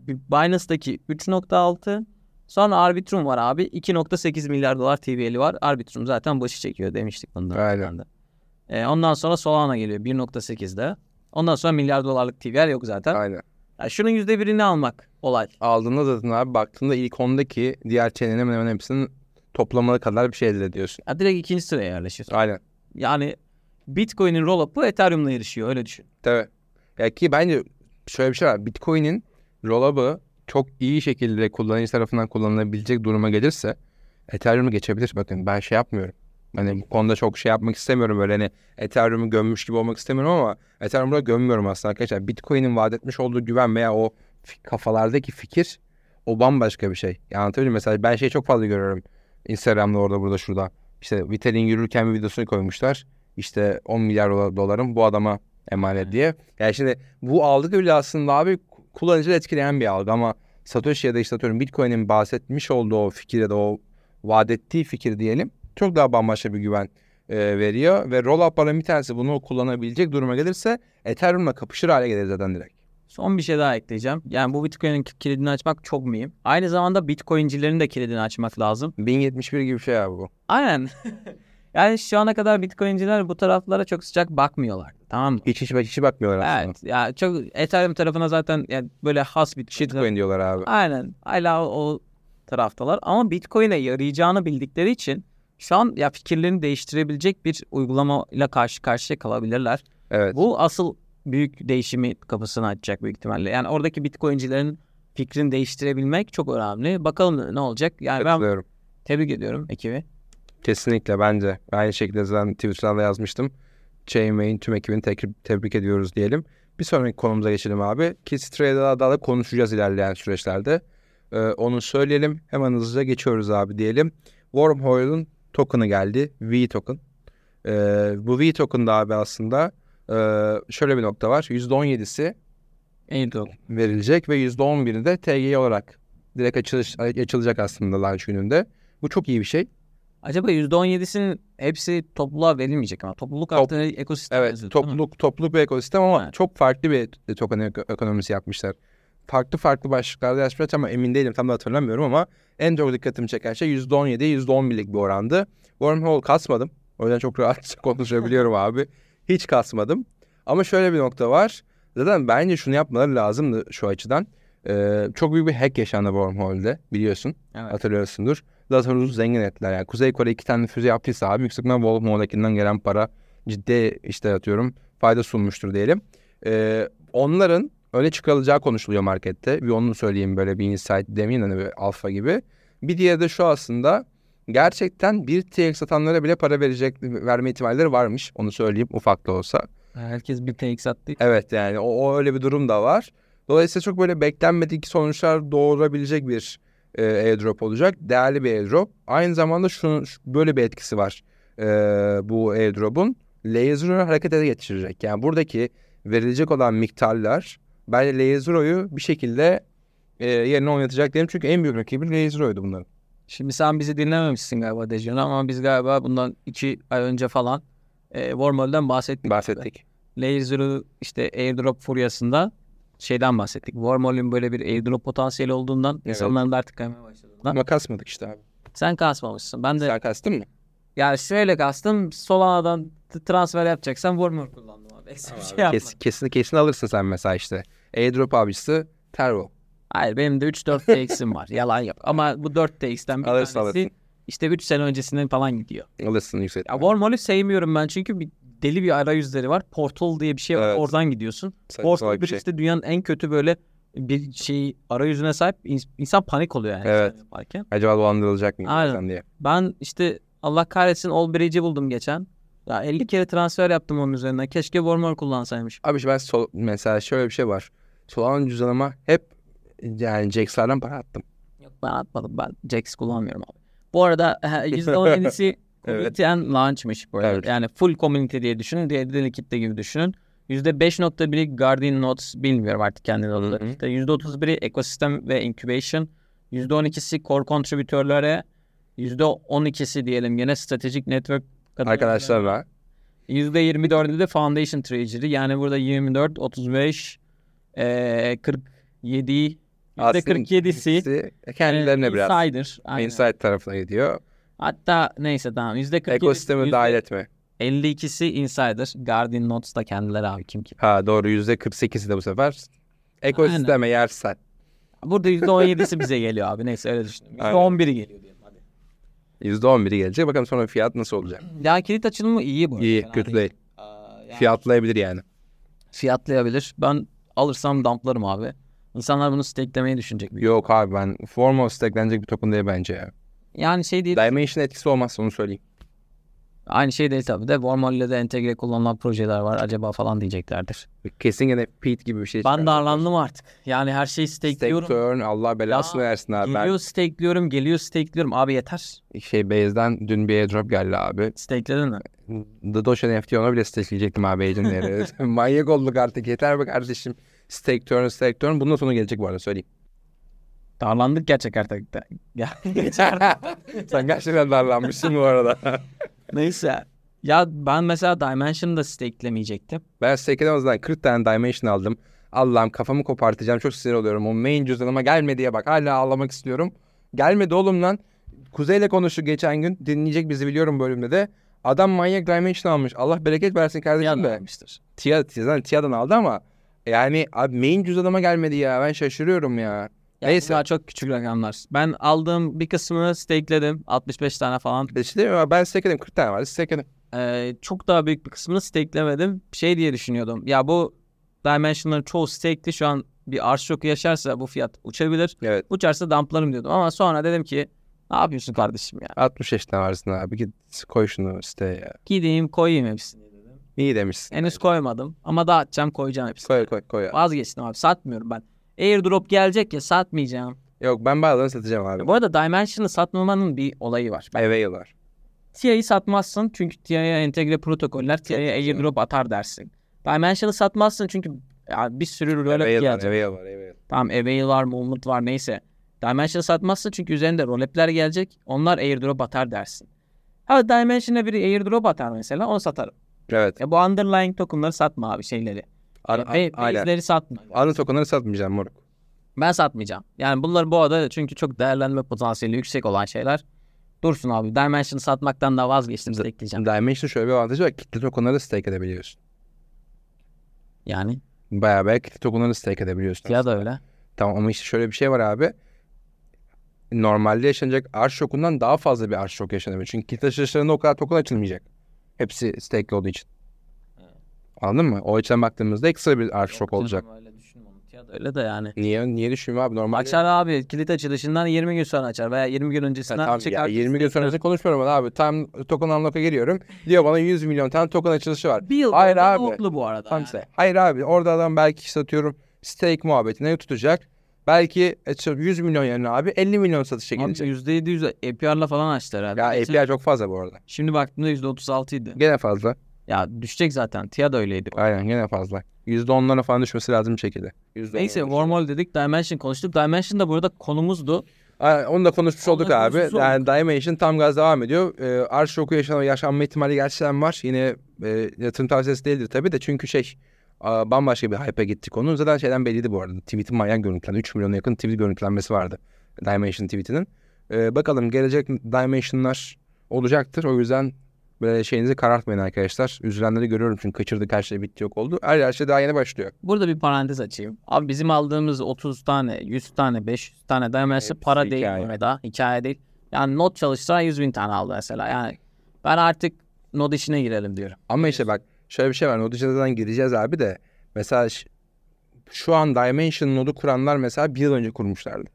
Binance'daki 3.6. Sonra Arbitrum var abi. 2.8 milyar dolar TVL'i var. Arbitrum zaten başı çekiyor demiştik bundan. Aynen. de. E, ondan sonra Solana geliyor 1.8'de. Ondan sonra milyar dolarlık TVL yok zaten. Aynen. Ya şunun yüzde birini almak olay. Aldığında zaten abi baktığında ilk ondaki diğer chain'in hemen hemen hepsinin toplamalı kadar bir şey elde ediyorsun. Ya direkt ikinci sıraya yerleşir. Aynen. Yani Bitcoin'in roll-up'ı Ethereum'la yarışıyor öyle düşün. Tabii. Ya ki bence şöyle bir şey var. Bitcoin'in rollup'ı çok iyi şekilde kullanıcı tarafından kullanılabilecek duruma gelirse Ethereum'u geçebilir. Bakın ben şey yapmıyorum. Hani bu konuda çok şey yapmak istemiyorum böyle hani Ethereum'u gömmüş gibi olmak istemiyorum ama Ethereum'u da gömmüyorum aslında arkadaşlar. Bitcoin'in vaat etmiş olduğu güven veya o kafalardaki fikir o bambaşka bir şey. Yani anlatabiliyor muyum? Mesela ben şeyi çok fazla görüyorum. Instagram'da orada burada şurada. İşte Vitel'in yürürken bir videosunu koymuşlar. İşte 10 milyar dola- dolarım bu adama emanet diye. Yani şimdi bu algı bile aslında abi kullanıcıyı etkileyen bir algı ama Satoshi ya da işte atıyorum Bitcoin'in bahsetmiş olduğu o fikir ya da o vaat ettiği fikir diyelim çok daha bambaşka bir güven e, veriyor ve roll-up'ların bir tanesi bunu kullanabilecek duruma gelirse Ethereum'la kapışır hale gelir zaten direkt. Son bir şey daha ekleyeceğim. Yani bu Bitcoin'in kilidini açmak çok mühim. Aynı zamanda Bitcoin'cilerin de kilidini açmak lazım. 1071 gibi bir şey abi bu. Aynen. [LAUGHS] yani şu ana kadar Bitcoin'ciler bu taraflara çok sıcak bakmıyorlar. Tamam mı? Hiç hiç, hiç bakmıyorlar aslında. Evet. Ya çok Ethereum tarafına zaten yani böyle has bir Shitcoin diyorlar abi. Aynen. Hala o taraftalar ama Bitcoin'e yarayacağını bildikleri için şu an ya fikirlerini değiştirebilecek bir uygulamayla karşı karşıya kalabilirler. Evet. Bu asıl büyük değişimi kapısını açacak büyük ihtimalle. Yani oradaki Bitcoin'cilerin fikrini değiştirebilmek çok önemli. Bakalım ne olacak. Yani ben tebrik ediyorum ekibi. Kesinlikle bence. Aynı şekilde zaten Twitter'da da yazmıştım. Chainway'in tüm ekibini tek- tebrik ediyoruz diyelim. Bir sonraki konumuza geçelim abi. Ki daha da konuşacağız ilerleyen süreçlerde. Ee, onu söyleyelim. Hemen hızlıca geçiyoruz abi diyelim. Wormhole'un token'ı geldi. V token. Ee, bu V token'da abi aslında e, şöyle bir nokta var. %17'si Airdrop. verilecek ve %11'i de TG olarak direkt açılış, açılacak aslında launch gününde. Bu çok iyi bir şey. Acaba %17'sinin hepsi topluluğa verilmeyecek ama topluluk Top- artı ekosistem Evet, yazıyor, topluluk topluluk bir ekosistem ama Evet. çok farklı bir token eko- ekonomisi yapmışlar. Farklı farklı başlıklarda yazmışlar ama emin değilim tam da hatırlamıyorum ama en çok dikkatimi çeken şey %17, %11'lik bir orandı. Wormhole kasmadım. O yüzden çok rahatça [LAUGHS] konuşabiliyorum abi. Hiç kasmadım. Ama şöyle bir nokta var. Zaten bence şunu yapmaları lazımdı şu açıdan. Ee, çok büyük bir hack yaşandı Wormhole'de biliyorsun. Evet. Hatırlıyorsundur. Lazarus'u zengin ettiler. Yani Kuzey Kore iki tane füze yaptıysa abi yüksek ihtimalle Wormhole'dakinden gelen para ciddi işte atıyorum fayda sunmuştur diyelim. Ee, onların öne çıkarılacağı konuşuluyor markette. Bir onu söyleyeyim böyle bir insight demeyeyim hani bir alfa gibi. Bir diğeri de şu aslında gerçekten bir TX satanlara bile para verecek verme ihtimalleri varmış. Onu söyleyeyim ufak da olsa. Herkes bir TX attı. Evet yani o, o öyle bir durum da var. Dolayısıyla çok böyle beklenmedik sonuçlar doğurabilecek bir e, airdrop olacak. Değerli bir airdrop. Aynı zamanda şunun şu- böyle bir etkisi var e, bu airdrop'un. Laser'ı harekete geçirecek. Yani buradaki verilecek olan miktarlar bence Laser'o'yu bir şekilde e, yerine oynatacak diyelim. Çünkü en büyük rakibi Laser'o'ydu bunların. Şimdi sen bizi dinlememişsin galiba Dejan ama biz galiba bundan iki ay önce falan e, Wormhole'den bahsettik. Bahsettik. Laser'ı işte airdrop furyasında şeyden bahsettik. Wormhole'ün böyle bir airdrop potansiyeli olduğundan Evet. insanların da artık kaymaya başladığından. Ama kasmadık işte abi. Sen kasmamışsın. Ben de Sen kastın mı? yani şöyle kastım Solana'dan transfer yapacaksan Wormhole kullandım Ekstra bir şey yapmadım. Kes, kesin, kesin alırsın sen mesela işte. Airdrop abisi Tervo. Hayır benim de 3-4 TX'im var. [LAUGHS] Yalan yok. Ama bu 4 TX'ten bir Alırsın, tanesi alırsın. işte 3 sene öncesinden falan gidiyor. Alırsın yüksek. Ya Wormhole'ü sevmiyorum ben çünkü bir deli bir arayüzleri var. Portal diye bir şey var. Evet. Oradan gidiyorsun. Saçma Portal bir şey. işte dünyanın en kötü böyle bir şey arayüzüne sahip ins- insan panik oluyor yani. Evet. sen yaparken. Acaba dolandırılacak mıyım Aynen. sen diye. Ben işte Allah kahretsin All Bridge'i buldum geçen. Ya 50 kere transfer yaptım onun üzerinden. Keşke Wormhole kullansaymış. Abi işte ben sol, mesela şöyle bir şey var. Solana cüzdanıma hep yani Jax'lardan para attım. Yok ben atmadım. Ben Jax kullanmıyorum abi. Bu arada e, %17'si [LAUGHS] Evet. Community and Launch'mış bu arada. Evet. Yani full community diye düşünün. Diğeri de kitle gibi düşünün. %5.1'i Guardian Nodes bilmiyorum artık kendi hı. İşte %31'i ekosistem ve incubation. %12'si core contribütörlere. %12'si diyelim yine stratejik network Arkadaşlarla. %24'ü de Foundation Treasury. Yani burada 24, 35, eee 47, Aslında %47'si ikisi kendilerine eee, biraz insider. Aynen. insight tarafına gidiyor. Hatta neyse tamam %47, Ekosistemi dahil etme. 52'si insider. Guardian Notes da kendileri abi kim kim. Ha doğru %48'i de bu sefer. Ekosisteme yersen. Burada %17'si bize geliyor abi. Neyse öyle düşündüm. Aynen. %11'i geliyor. %11'i gelecek. Bakalım sonra fiyat nasıl olacak. Ya kilit açılımı iyi bu. İyi, fena kötü değil. Aa, yani Fiyatlayabilir yani. Fiyatlayabilir. Ben alırsam dumplarım abi. İnsanlar bunu stakelemeyi düşünecek. büyük Yok abi ben foremost eklenecek bir token değil bence ya. Yani şey değil. Dimension etkisi olmazsa onu söyleyeyim. Aynı şey değil tabii de. Wormhole de entegre kullanılan projeler var. Acaba falan diyeceklerdir. Kesin gene Pete gibi bir şey Ben darlandım artık. Yani her şeyi Stake stakeliyorum. turn Allah belasını Ya, versin abi. Geliyor stakeliyorum, geliyor stakeliyorum. Abi yeter. Ben şey base'den dün bir airdrop geldi abi. Stakeledin mi? The Doge NFT ona bile stakeleyecektim abi agentleri. [LAUGHS] Manyak olduk artık yeter be kardeşim. Stake turn stake turn. Bundan sonra gelecek bu arada söyleyeyim. Darlandık gerçek artık. Ya geçer. Sen gerçekten darlanmışsın bu arada. [LAUGHS] Neyse. Ya ben mesela Dimension'ı da stakelemeyecektim. ben stake'den o zaman 40 tane Dimension aldım. Allah'ım kafamı kopartacağım. Çok sinir oluyorum. O main cüzdanıma gelmedi diye bak. Hala ağlamak istiyorum. Gelmedi oğlum lan. Kuzey'le konuştuk geçen gün. Dinleyecek bizi biliyorum bölümde de. Adam manyak Dimension almış. Allah bereket versin kardeşim de. almıştır. Tia, Tia'dan, Tia'dan aldı ama yani abi main cüzdanıma gelmedi ya. Ben şaşırıyorum ya. Ya Neyse. bunlar çok küçük rakamlar. Ben aldığım bir kısmını stakeledim. 65 tane falan. İşte ben stake'ledim. 40 tane var. Stake'ledim. Ee, çok daha büyük bir kısmını stakelemedim. Şey diye düşünüyordum. Ya bu Dimension'ların çoğu stakeli şu an bir arş şoku yaşarsa bu fiyat uçabilir. Evet. Uçarsa dumplarım diyordum. Ama sonra dedim ki ne yapıyorsun kardeşim ya? 60 yaşından varsın abi. Git koy şunu siteye ya. Gideyim koyayım hepsini dedim. İyi demişsin. Henüz koymadım ama dağıtacağım koyacağım hepsini. Koy koy koy. ya. Vazgeçtim abi satmıyorum ben. Airdrop gelecek ya satmayacağım. Yok ben bazılarını satacağım abi. Bu arada Dimension'ı satmamanın bir olayı var. Avail var. TIA'yı satmazsın çünkü TIA'ya entegre protokoller TIA'ya airdrop atar dersin. Dimension'ı satmazsın çünkü ya bir sürü var. gelecek. Avail var. Avail. Tamam Avail var, Movement var neyse. Dimension'ı satmazsın çünkü üzerinde rolepler gelecek. Onlar airdrop atar dersin. Ha Dimension'a biri airdrop atar mesela onu satarım. Evet. Ya bu underlying tokenları satma abi şeyleri. Ar- ba- aynen. base'leri satma. Anı tokenları satmayacağım moruk. Ben satmayacağım. Yani bunlar bu arada çünkü çok değerlenme potansiyeli yüksek olan şeyler. Dursun abi. Dimension'ı satmaktan da vazgeçtim. Stackleyeceğim. Dimension şöyle bir avantajı var. Kitle tokenları stake edebiliyorsun. Yani. Bayağı bayağı kitle tokenları stake edebiliyorsun. Ya da öyle. Tamam ama işte şöyle bir şey var abi. Normalde yaşanacak arş şokundan daha fazla bir arş şok yaşanabilir. Çünkü kitle taşıyıcılarında o kadar token açılmayacak. Hepsi stake olduğu için. Anladın mı? O açıdan baktığımızda ekstra bir arş şok olacak. Öyle düşünme onu. Ya da öyle de yani. Niye? Niye düşünmüyorum abi? Normalde... Açar abi. Kilit açılışından 20 gün sonra açar veya 20 gün öncesinden tamam çıkar. ya 20 gün sonrası konuşmuyorum ben abi. Tam token unlock'a geliyorum. Diyor bana 100 milyon tane token açılışı var. Bir yıl Hayır abi. abi. bu arada. Tam yani. Hayır abi orada adam belki satıyorum stake muhabbetine tutacak. Belki e, 100 milyon yerine abi 50 milyon satışa Abi gelecek. %700 APR'la falan açtı herhalde. Ya API çok fazla bu arada. Şimdi baktığımda %36 idi. Gene fazla. Ya düşecek zaten. TIA da öyleydi. Aynen gene fazla. %10'lara falan düşmesi lazım şekilde. %10'lara Neyse. Wormhole dedik. Dimension konuştuk. Dimension da burada konumuzdu. Aynen, onu da konuşmuş Onu da olduk abi. konuşmuş Yani Dimension tam gaz devam ediyor. Ee, arş şoku yaşanma, yaşanma ihtimali gerçekten var. Yine e, yatırım tavsiyesi değildir tabii de çünkü şey a, bambaşka bir hype'e gittik onun. Zaten şeyden belliydi bu arada. Tweet'in manyak görüntülendi. 3 milyona yakın tweet görüntülenmesi vardı. Dimension tweetinin. Ee, bakalım gelecek Dimension'lar olacaktır. O yüzden böyle şeyinizi karartmayın arkadaşlar. Üzülenleri görüyorum çünkü kaçırdık her şey bitti yok oldu. Her, her şey daha yeni başlıyor. Burada bir parantez açayım. Abi bizim aldığımız 30 tane, 100 tane, 500 tane Hepsi para değil hikaye. bu arada. Hikaye değil. Yani not çalışsa 100 bin tane aldı mesela. Yani ben artık not işine girelim diyorum. Ama işte bak şöyle bir şey var. Node içinden gireceğiz abi de. Mesela şu an Dimension nodu kuranlar mesela bir yıl önce kurmuşlardı.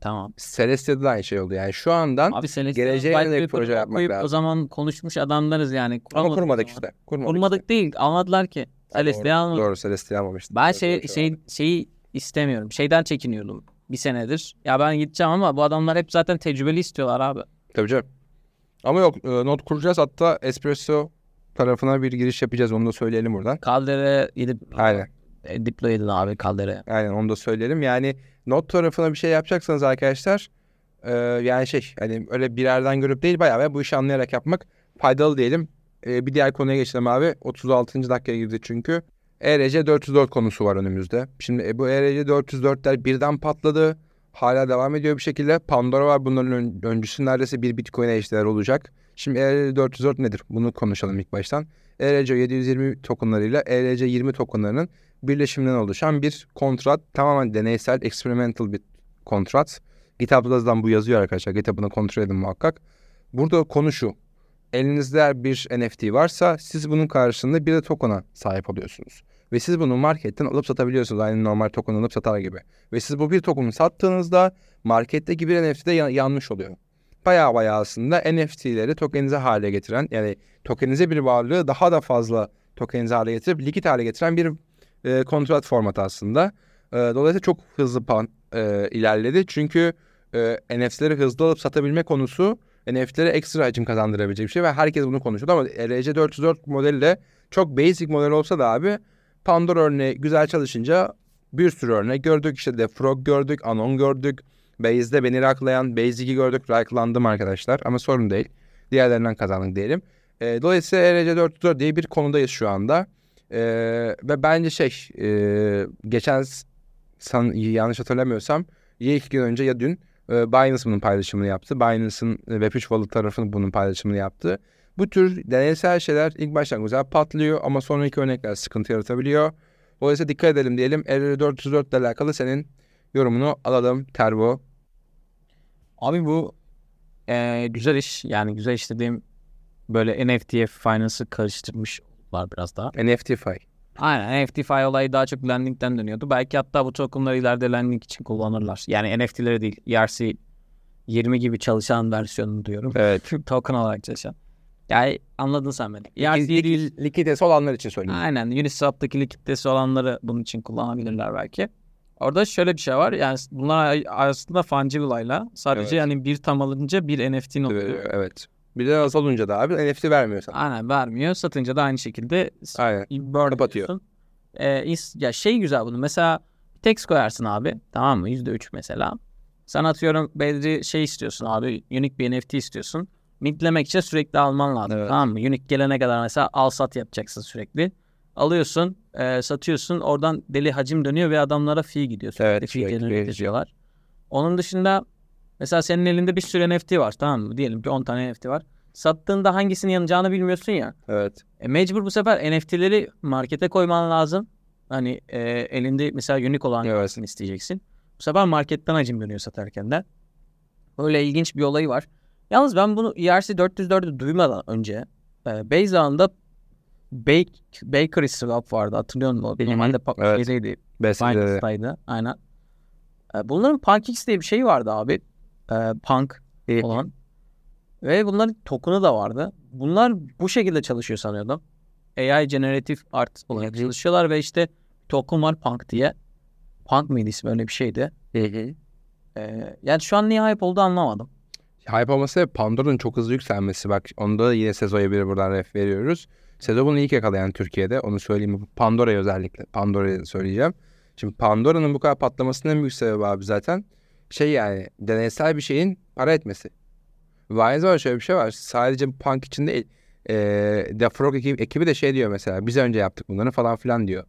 Tamam. Celestia'da da aynı şey oldu. Yani şu andan Abi geleceğe yönelik proje yapmak okuyup lazım. O zaman konuşmuş adamlarız yani. ama Kuramadık kurmadık o zaman. işte. Kurmadık, Kurmadık değil. Almadılar ki. işte. Celestial Doğru, Celestia almamıştı. Ben Doğru, şey, şey, şeyi istemiyorum. Şeyden çekiniyordum. bir senedir. Ya ben gideceğim ama bu adamlar hep zaten tecrübeli istiyorlar abi. Tabii canım. Ama yok e, not kuracağız hatta Espresso tarafına bir giriş yapacağız onu da söyleyelim buradan. Caldera'ya gidip Aynen. e, edin abi Caldera'ya. Aynen onu da söyleyelim. Yani not tarafına bir şey yapacaksanız arkadaşlar e, yani şey hani öyle bir yerden görüp değil bayağı bu işi anlayarak yapmak faydalı diyelim. E, bir diğer konuya geçelim abi. 36. dakikaya girdi çünkü. ERC 404 konusu var önümüzde. Şimdi e, bu ERC 404'ler birden patladı. Hala devam ediyor bir şekilde. Pandora var bunların ön- öncüsü neredeyse bir Bitcoin'e eşdeğer olacak. Şimdi ERC 404 nedir? Bunu konuşalım ilk baştan. ERC 720 tokenlarıyla ERC 20 tokenlarının birleşiminden oluşan bir kontrat. Tamamen deneysel, experimental bir kontrat. GitHub'da da zaten bu yazıyor arkadaşlar. GitHub'ını kontrol edin muhakkak. Burada konu şu. Elinizde bir NFT varsa siz bunun karşılığında bir de token'a sahip oluyorsunuz. Ve siz bunu marketten alıp satabiliyorsunuz. Aynı normal token alıp satar gibi. Ve siz bu bir token'ı sattığınızda marketteki bir NFT de ya- yanmış oluyor. Baya baya aslında NFT'leri tokenize hale getiren yani tokenize bir varlığı daha da fazla tokenize hale getirip likit hale getiren bir e, kontrat formatı aslında. E, dolayısıyla çok hızlı pan, e, ilerledi. Çünkü e, NFT'leri hızlı alıp satabilme konusu NFT'lere ekstra hacim kazandırabilecek bir şey ve herkes bunu konuşuyordu ama RC404 modeli de çok basic model olsa da abi Pandora örneği güzel çalışınca bir sürü örnek gördük. İşte The Frog gördük, Anon gördük. Base'de beni raklayan Base2 gördük. Raklandım arkadaşlar ama sorun değil. Diğerlerinden kazandık diyelim. E, dolayısıyla RC404 diye bir konudayız şu anda. E, ve bence şey e, geçen san, yanlış hatırlamıyorsam ya iki gün önce ya dün e, Binance bunun paylaşımını yaptı. Binance'ın e, Web3 Wallet tarafı bunun paylaşımını yaptı. Bu tür deneysel şeyler ilk baştan güzel patlıyor ama sonraki örnekler sıkıntı yaratabiliyor. Dolayısıyla dikkat edelim diyelim. RR404 ile alakalı senin yorumunu alalım Terbo. Abi bu e, güzel iş. Yani güzel iş dediğim böyle NFT'ye finance'ı karıştırmışlar biraz daha. NFTFi. Aynen NFT'fi olayı daha çok lending'den dönüyordu. Belki hatta bu tokenları ileride lending için kullanırlar. Yani NFT'leri değil. ERC 20 gibi çalışan versiyonunu diyorum. Evet. [LAUGHS] Token olarak çalışan. Yani anladın sen beni. ERC Lik- değil. likiditesi olanlar için söyleyeyim. Aynen. Uniswap'taki likiditesi olanları bunun için kullanabilirler belki. Orada şöyle bir şey var. Yani bunlar aslında fungible sadece Evet. yani bir tam alınca bir NFT oluyor. Evet. Bir de az olunca da abi NFT vermiyor sana. Aynen vermiyor. Satınca da aynı şekilde Aynen. burn Kapatıyor. Ee, ya şey güzel bunu. Mesela text koyarsın abi. Tamam mı? %3 mesela. Sen atıyorum belli şey istiyorsun abi. Unique bir NFT istiyorsun. Mintlemek için sürekli alman lazım. Evet. Tamam mı? Unique gelene kadar mesela al sat yapacaksın sürekli. Alıyorsun, e, satıyorsun. Oradan deli hacim dönüyor ve adamlara fee gidiyor. Sürekli Evet, fee sürekli fee. Onun dışında mesela senin elinde bir sürü NFT var tamam mı? Diyelim ki 10 tane NFT var. Sattığında hangisinin yanacağını bilmiyorsun ya. Evet. E, mecbur bu sefer NFT'leri markete koyman lazım. Hani e, elinde mesela unique olan Evet. isteyeceksin. Bu sefer marketten hacim dönüyor satarken de. Böyle ilginç bir olayı var. Yalnız ben bunu ERC 404'ü duymadan önce e, Beyza'nda Bake, Bakery Swap vardı hatırlıyor musun? Normalde pa- Evet. şeydeydi. Binance'daydı. Aynen. E, bunların PancakeX diye bir şey vardı abi. E, Punk İyi. olan. Ve bunların token'ı da vardı. Bunlar bu şekilde çalışıyor sanıyordum. AI Generative Art olarak çalışıyorlar ve işte token var Punk diye. Punk mıydı ismi öyle bir şeydi. Ee, yani şu an niye hype oldu anlamadım. Hype olması Pandora'nın çok hızlı yükselmesi. Bak onda da yine Sezo'ya bir buradan ref veriyoruz. Sezo bunu ilk yakalayan Türkiye'de. Onu söyleyeyim. Pandora'ya özellikle. Pandora'ya söyleyeceğim. Şimdi Pandora'nın bu kadar patlamasının en büyük sebebi abi zaten şey yani deneysel bir şeyin para etmesi. Ve aynı zamanda şöyle bir şey var. Sadece Punk için değil. E, The Frog ekibi, ekibi de şey diyor mesela. Biz önce yaptık bunları falan filan diyor.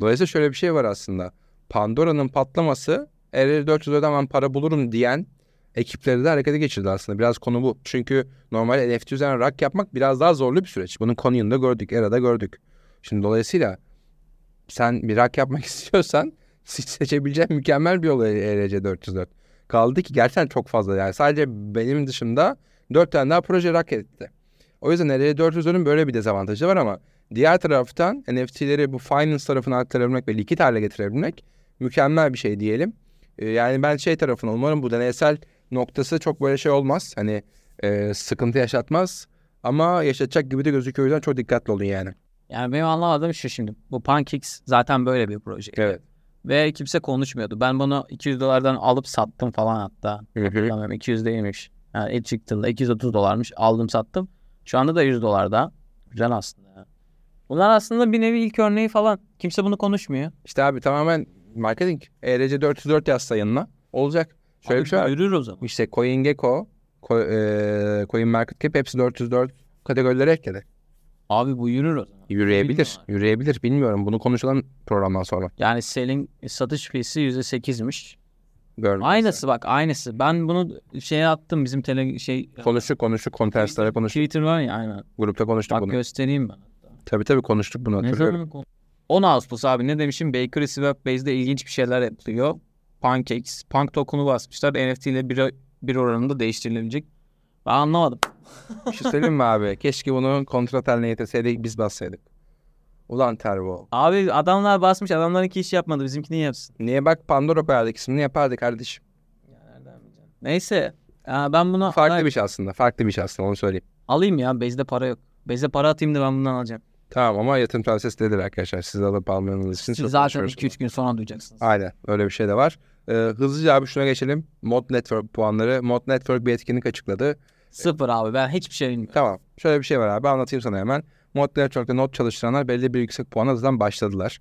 Dolayısıyla şöyle bir şey var aslında. Pandora'nın patlaması RR404'den ben para bulurum diyen ekipleri de harekete geçirdi aslında. Biraz konu bu. Çünkü normal NFT üzerine rak yapmak biraz daha zorlu bir süreç. Bunun Conyon'da gördük, Era'da gördük. Şimdi dolayısıyla sen bir rak yapmak [LAUGHS] istiyorsan [LAUGHS] se- seçebileceğin mükemmel bir yol ERC404. Kaldı ki gerçekten çok fazla yani. Sadece benim dışımda dört tane daha proje rak etti. O yüzden ERC404'ün böyle bir dezavantajı var ama diğer taraftan NFT'leri bu finance tarafına aktarabilmek ve likit hale getirebilmek mükemmel bir şey diyelim. Ee, yani ben şey tarafına umarım bu deneysel noktası çok böyle şey olmaz. Hani e, sıkıntı yaşatmaz. Ama yaşatacak gibi de gözüküyor. O yüzden çok dikkatli olun yani. Yani benim anlamadığım şu şimdi. Bu PancakeX zaten böyle bir proje. Evet. Ve kimse konuşmuyordu. Ben bunu 200 dolardan alıp sattım falan hatta. Hatırlamıyorum 200 değilmiş. Yani ilk çıktığında 230 dolarmış. Aldım sattım. Şu anda da 100 dolarda. Güzel aslında. Bunlar aslında bir nevi ilk örneği falan. Kimse bunu konuşmuyor. İşte abi tamamen marketing. ERC 404 yazsa yanına olacak. Şöyle Abi bir şey var. Yürür o zaman. İşte CoinGecko, Co- e, CoinMarketCap hepsi 404 kategorileri ekledi. Abi bu yürür o zaman. Yürüyebilir. Yürüyebilir. Bilmiyorum. Bunu konuşalım programdan sonra. Yani selling satış fiyesi %8'miş. Gördüm. Aynısı bak aynısı. Ben bunu şeye attım bizim tele şey Konuştuk konuştuk. Contest'lara konuştuk. Twitter var ya aynen. Grupta konuştuk Bak bunu. göstereyim ben. Tabii tabii konuştuk bunu Ne hatırlıyorum. zaman konu- 10 Ağustos abi ne demişim? Bakery Swap Base'de ilginç bir şeyler yapılıyor. Pancakes. Punk token'u basmışlar. NFT ile bir, bir oranında değiştirilebilecek. Ben anlamadım. Bir şey söyleyeyim mi abi? Keşke bunu kontrat haline getirseydik biz bassaydık. Ulan Tervo. Abi adamlar basmış. Adamlarınki iş yapmadı. Bizimkini yapsın. Niye bak Pandora koyardık ismini yapardı kardeşim. Neyse. Aa, ben bunu Farklı bir şey aslında. Farklı bir şey aslında onu söyleyeyim. alayım ya. Base'de para yok. Base'de para atayım da ben bundan alacağım. Tamam ama yatırım tavsiyesi değildir arkadaşlar. Siz alıp almanız için. Siz çok zaten konuşuyoruz. 2-3 gün sonra duyacaksınız. Aynen öyle bir şey de var. Ee, hızlıca abi şuna geçelim. Mod Network puanları. Mod Network bir etkinlik açıkladı. Sıfır abi. Ben hiçbir şey bilmiyorum. Tamam. Şöyle bir şey var abi anlatayım sana hemen. Mod Network'te not çalıştıranlar belli bir yüksek puana zaten başladılar.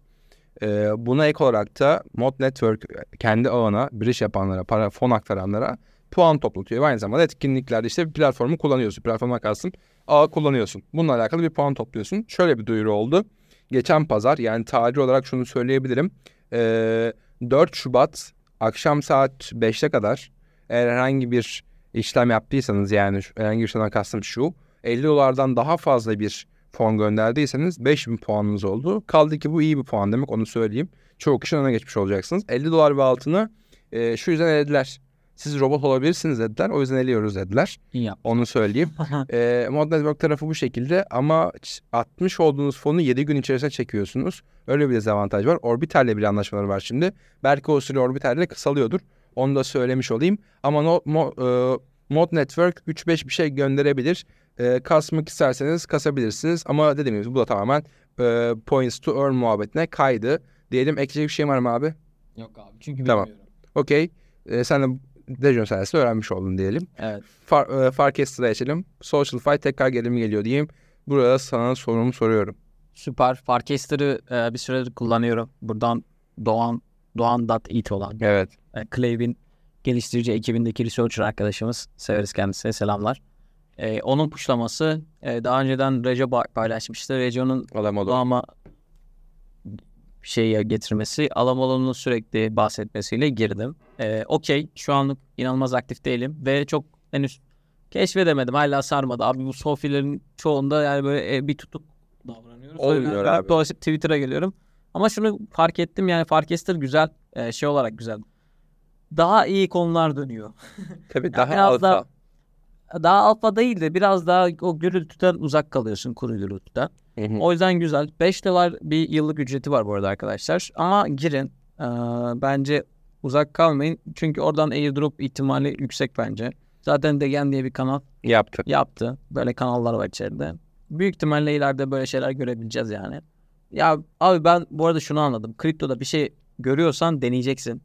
Ee, buna ek olarak da Mod Network kendi ağına biriş yapanlara, para fon aktaranlara puan toplatıyor. Aynı zamanda etkinliklerde işte bir platformu kullanıyorsun. Platforma kalsın ağ kullanıyorsun. Bununla alakalı bir puan topluyorsun. Şöyle bir duyuru oldu. Geçen pazar yani tarih olarak şunu söyleyebilirim. Ee, 4 Şubat akşam saat 5'te kadar eğer herhangi bir işlem yaptıysanız yani herhangi bir şeyden kastım şu 50 dolardan daha fazla bir fon gönderdiyseniz 5000 puanınız oldu. Kaldı ki bu iyi bir puan demek onu söyleyeyim. Çoğu kişi öne geçmiş olacaksınız. 50 dolar ve altını e, şu yüzden elediler. Siz robot olabilirsiniz dediler. O yüzden eliyoruz dediler. İyi yap. Onu söyleyeyim. [LAUGHS] e, Mod Network tarafı bu şekilde ama ç- atmış olduğunuz fonu 7 gün içerisinde çekiyorsunuz. Öyle bir dezavantaj var. Orbital'le bir anlaşmaları var şimdi. Belki o süre Orbital'le kısalıyordur. Onu da söylemiş olayım. Ama no, mo, e, Mod Network 3-5 bir şey gönderebilir. E, kasmak isterseniz kasabilirsiniz. Ama dediğim gibi bu da tamamen e, points to earn muhabbetine kaydı. Diyelim ekleyecek bir şey var mı abi? Yok abi. Çünkü Tamam. bilmiyorum. Okey. E, sen de Dejon sayesinde öğrenmiş oldun diyelim. Evet. Far, e, Farcaster'a geçelim. Social Fi tekrar geri mi geliyor diyeyim. Burada sana sorumu soruyorum. Süper. Farcaster'ı e, bir süredir kullanıyorum. Buradan Doğan Doğan.it olan Evet. e, Clave'in geliştirici ekibindeki researcher arkadaşımız. Severiz kendisine. Selamlar. E, onun puşlaması e, daha önceden Rejo paylaşmıştı. Rejo'nun. Doğama şeye getirmesi, Alamolo'nun sürekli bahsetmesiyle girdim. E, Okey. Şu anlık inanılmaz aktif değilim ve çok henüz keşfedemedim. Hala sarmadı. Abi bu sofilerin çoğunda yani böyle e, bir tutuk davranıyoruz. Olmuyor abi. Dolayısıyla Twitter'a geliyorum. Ama şunu fark ettim yani Farcaster güzel. e, şey olarak güzel. Daha iyi konular dönüyor. [LAUGHS] Tabii daha biraz alfa. daha- Daha alfa değil de biraz daha o gürültüden uzak kalıyorsun kuru gürültüden. Hı hı. O yüzden güzel. 5 dolar bir yıllık ücreti var bu arada arkadaşlar. Ama girin. Ee, bence uzak kalmayın. Çünkü oradan airdrop ihtimali yüksek bence. Zaten Degen diye bir kanal Yaptı. yaptı. Böyle kanallar var içeride. Büyük ihtimalle ileride böyle şeyler görebileceğiz yani. Ya abi ben bu arada şunu anladım. Kriptoda bir şey görüyorsan deneyeceksin.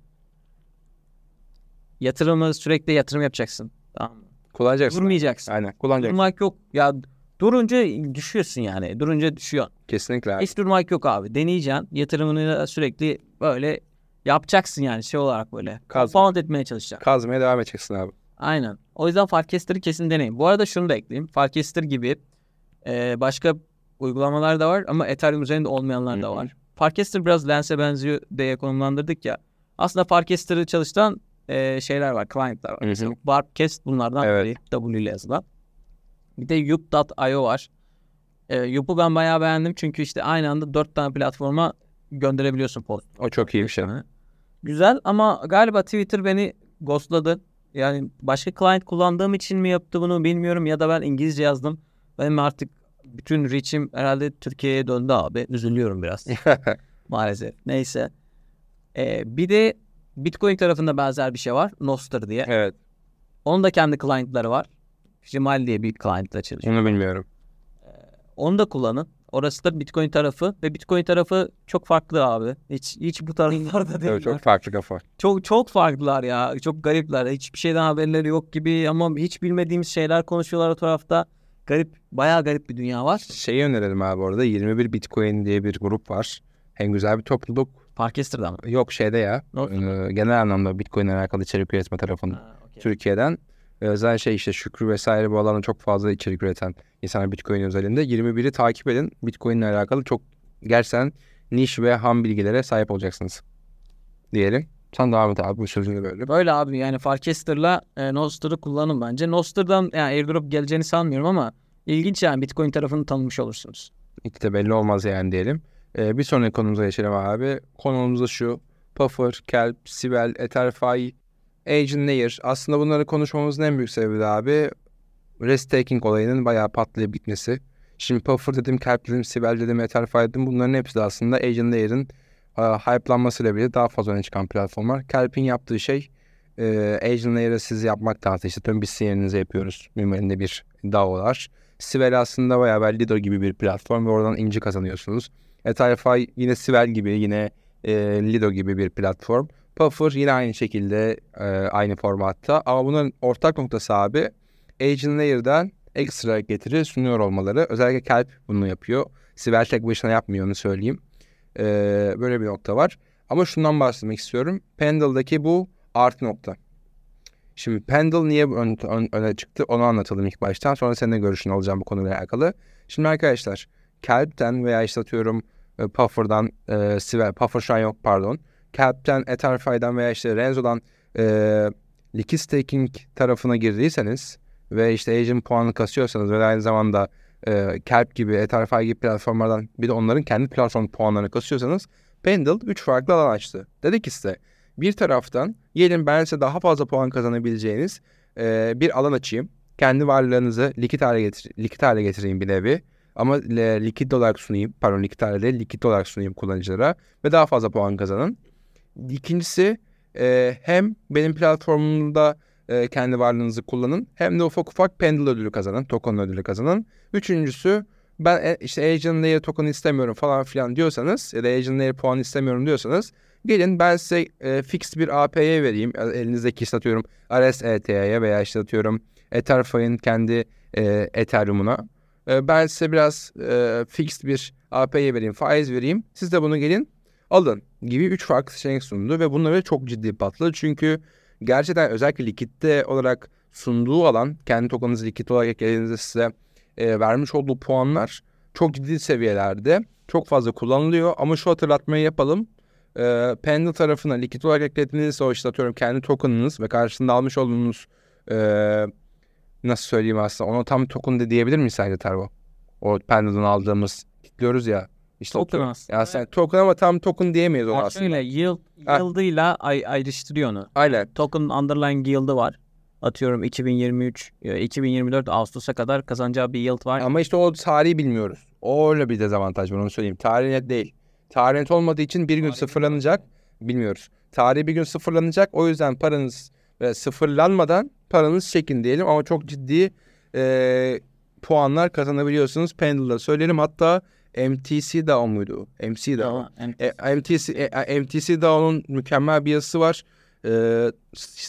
Yatırımı sürekli yatırım yapacaksın. Tamam mı? Kullanacaksın. Durmayacaksın. Aynen kullanacaksın. Durmak yok. Ya durunca düşüyorsun yani. Durunca düşüyor. Kesinlikle abi. Hiç durmak yok abi. Deneyeceksin. Yatırımını sürekli böyle yapacaksın yani şey olarak böyle. Kaz- Compound etmeye çalışacaksın. Kazmaya devam edeceksin abi. Aynen. O yüzden Farcaster'ı kesin deneyin. Bu arada şunu da ekleyeyim. Farcaster gibi e, başka uygulamalar da var ama Ethereum üzerinde olmayanlar da var. Farcaster biraz Lens'e benziyor diye konumlandırdık ya. Aslında Farcaster'ı çalıştıran e, şeyler var, client'lar var. Mesela Warpcast bunlardan Evet. biri. W ile yazılan. Bir de Yup.io var. E, Yup'u ben bayağı beğendim çünkü işte aynı anda dört tane platforma gönderebiliyorsun post. O çok iyi bir şey. Güzel ama galiba Twitter beni ghostladı. Yani başka client kullandığım için mi yaptı bunu bilmiyorum ya da ben İngilizce yazdım. Benim artık bütün reach'im herhalde Türkiye'ye döndü abi. Üzülüyorum biraz [LAUGHS] maalesef. Neyse. Ee, bir de Bitcoin tarafında benzer bir şey var. Nostr diye. evet. Onun da kendi client'ları var. Jimal diye bir client'la çalışıyor. Onu bilmiyorum. Onu da kullanın. Orası da Bitcoin tarafı ve Bitcoin tarafı çok farklı abi. Hiç hiç bu taraflarda değil. Evet, çok farklı kafa. Çok çok farklılar ya. Çok garipler. Hiçbir şeyden haberleri yok gibi ama hiç bilmediğimiz şeyler konuşuyorlar o tarafta. Garip, bayağı garip bir dünya var. Şeyi önerelim abi orada 21 Bitcoin diye bir grup var. Hem güzel bir topluluk. Parkester'da mı? Yok şeyde ya. E, genel anlamda Bitcoin ile alakalı içerik üretme tarafında. Türkiye'den. E, Özel şey işte Şükrü vesaire bu alanda çok fazla içerik üreten insanlar Bitcoin özelinde. 21'i takip edin. Bitcoin ile alakalı çok gerçekten niş ve ham bilgilere sahip olacaksınız. Diyelim. Sen devam et abi bu sözünü böyle. Böyle abi yani Farcaster'la e, Noster'ı kullanın bence. Noster'dan yani airdrop geleceğini sanmıyorum ama ilginç yani Bitcoin tarafını tanımış olursunuz. Hiç de belli olmaz yani diyelim. Ee, bir sonraki konumuza geçelim abi. Konumuz da şu. Puffer, Kelp, Sibel, Etherfi, Agent Layer. Aslında bunları konuşmamızın en büyük sebebi de abi rest taking olayının bayağı patlayıp bitmesi. Şimdi Puffer dedim, Kelp dedim, Sibel dedim, Etherfi dedim. Bunların hepsi de aslında Agent Layer'ın e, hype'lanmasıyla birlikte daha fazla öne çıkan platformlar. Kelp'in yaptığı şey e, Agent Layer'ı siz yapmaktansa işte tüm biz yerinize yapıyoruz. Mimarinde bir DAO'lar. Sibel aslında bayağı ben Lido gibi bir platform ve oradan inci kazanıyorsunuz. Etherefi yine Sibel gibi yine e, Lido gibi bir platform. Puffer yine aynı şekilde e, aynı formatta ama bunların ortak noktası abi Agent Layer'dan ekstra getiri sunuyor olmaları. Özellikle Kelp bunu yapıyor. Sibel tek başına yapmıyor onu söyleyeyim. E, böyle bir nokta var. Ama şundan bahsetmek istiyorum. Pendle'daki bu artı nokta. Şimdi Pendle niye ön, ön- öne çıktı onu anlatalım ilk baştan. Sonra senin de görüşünü alacağım bu konuyla alakalı. Şimdi arkadaşlar Kelp'ten veya işte atıyorum e, Puffer'dan e, Sibel, Puffer şu an yok pardon. Kelp'ten, Etherfi'den veya işte Renzo'dan e, liquid staking tarafına girdiyseniz ve işte agent puanı kasıyorsanız ve aynı zamanda e, Kelp gibi, Etherfi gibi platformlardan bir de onların kendi platform puanlarını kasıyorsanız Pendle 3 farklı alan açtı. Dedi ki bir taraftan gelin ben size daha fazla puan kazanabileceğiniz e, bir alan açayım. Kendi varlığınızı likit hale, getir likit hale getireyim bir nevi. Ama e, likit olarak sunayım. Pardon likit hale değil likit olarak sunayım kullanıcılara. Ve daha fazla puan kazanın. İkincisi e, hem benim platformumda e, kendi varlığınızı kullanın. Hem de ufak ufak Pendle ödülü kazanın. Token ödülü kazanın. Üçüncüsü ben e, işte Agent Layer token istemiyorum falan filan diyorsanız ya da Agent Layer puan istemiyorum diyorsanız gelin ben size e, fix bir AP'ye vereyim. E, Elinizdeki işte atıyorum RSET'ye veya işte atıyorum Etherfi'nin kendi e, Ethereum'una. E, ben size biraz e, fixed bir AP'ye vereyim, faiz vereyim. Siz de bunu gelin alın gibi üç farklı seçenek sundu ve bunları çok ciddi patladı. Çünkü gerçekten özellikle likitte olarak sunduğu alan kendi tokenınızı likit olarak elinizde size e, vermiş olduğu puanlar çok ciddi seviyelerde. Çok fazla kullanılıyor ama şu hatırlatmayı yapalım. E, Pendle tarafına likit olarak eklediğinizde o işte atıyorum kendi tokenınız ve karşılığında almış olduğunuz e, nasıl söyleyeyim aslında ona tam token de diyebilir miyiz sadece Tervo? O Pendle'dan aldığımız kilitliyoruz ya. İşte Token o, aslında. ya sen token ama tam token diyemeyiz Yani aslında. şöyle yield, yield'ıyla ay, ayrıştırıyor onu. Aynen. Token underlying yield'ı var. Atıyorum 2023, e, 2024 Ağustos'a kadar kazanacağı bir yield var. Ama işte o tarihi bilmiyoruz. O öyle bir dezavantaj var onu söyleyeyim. Tarih net değil. Tarih net olmadığı için bir gün Tarih sıfırlanacak. Bilmiyoruz. Tarihi bir gün sıfırlanacak. O yüzden paranız e, sıfırlanmadan paranız çekin diyelim. Ama çok ciddi e, puanlar kazanabiliyorsunuz. Pendle'da söyleyelim. Hatta MTC DAO muydu? MC DAO. E, MTC, e, MTC DAO'nun mükemmel bir yazısı var. Ee,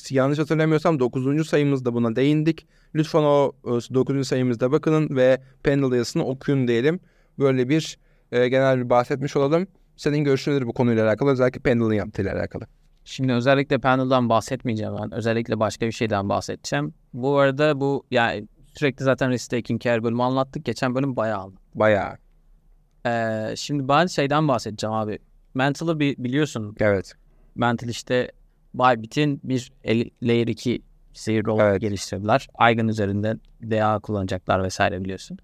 yanlış hatırlamıyorsam 9. sayımızda buna değindik. Lütfen o 9. sayımızda bakın ve Pendle yazısını okuyun diyelim. Böyle bir e, genel bir bahsetmiş olalım. Senin görüşün nedir bu konuyla alakalı? Özellikle Pendle'ın yaptığıyla alakalı. Şimdi özellikle panel'dan bahsetmeyeceğim ben. Özellikle başka bir şeyden bahsedeceğim. Bu arada bu yani sürekli zaten risk taking care bölümü anlattık. Geçen bölüm bayağı aldık. Bayağı. Ee, şimdi ben şeyden bahsedeceğim abi. Mental'ı bi- biliyorsun. Evet. Mental işte Bybit'in bir Layer 2 seyir rolu Evet. geliştirdiler. Eigen üzerinde DA kullanacaklar vesaire biliyorsun.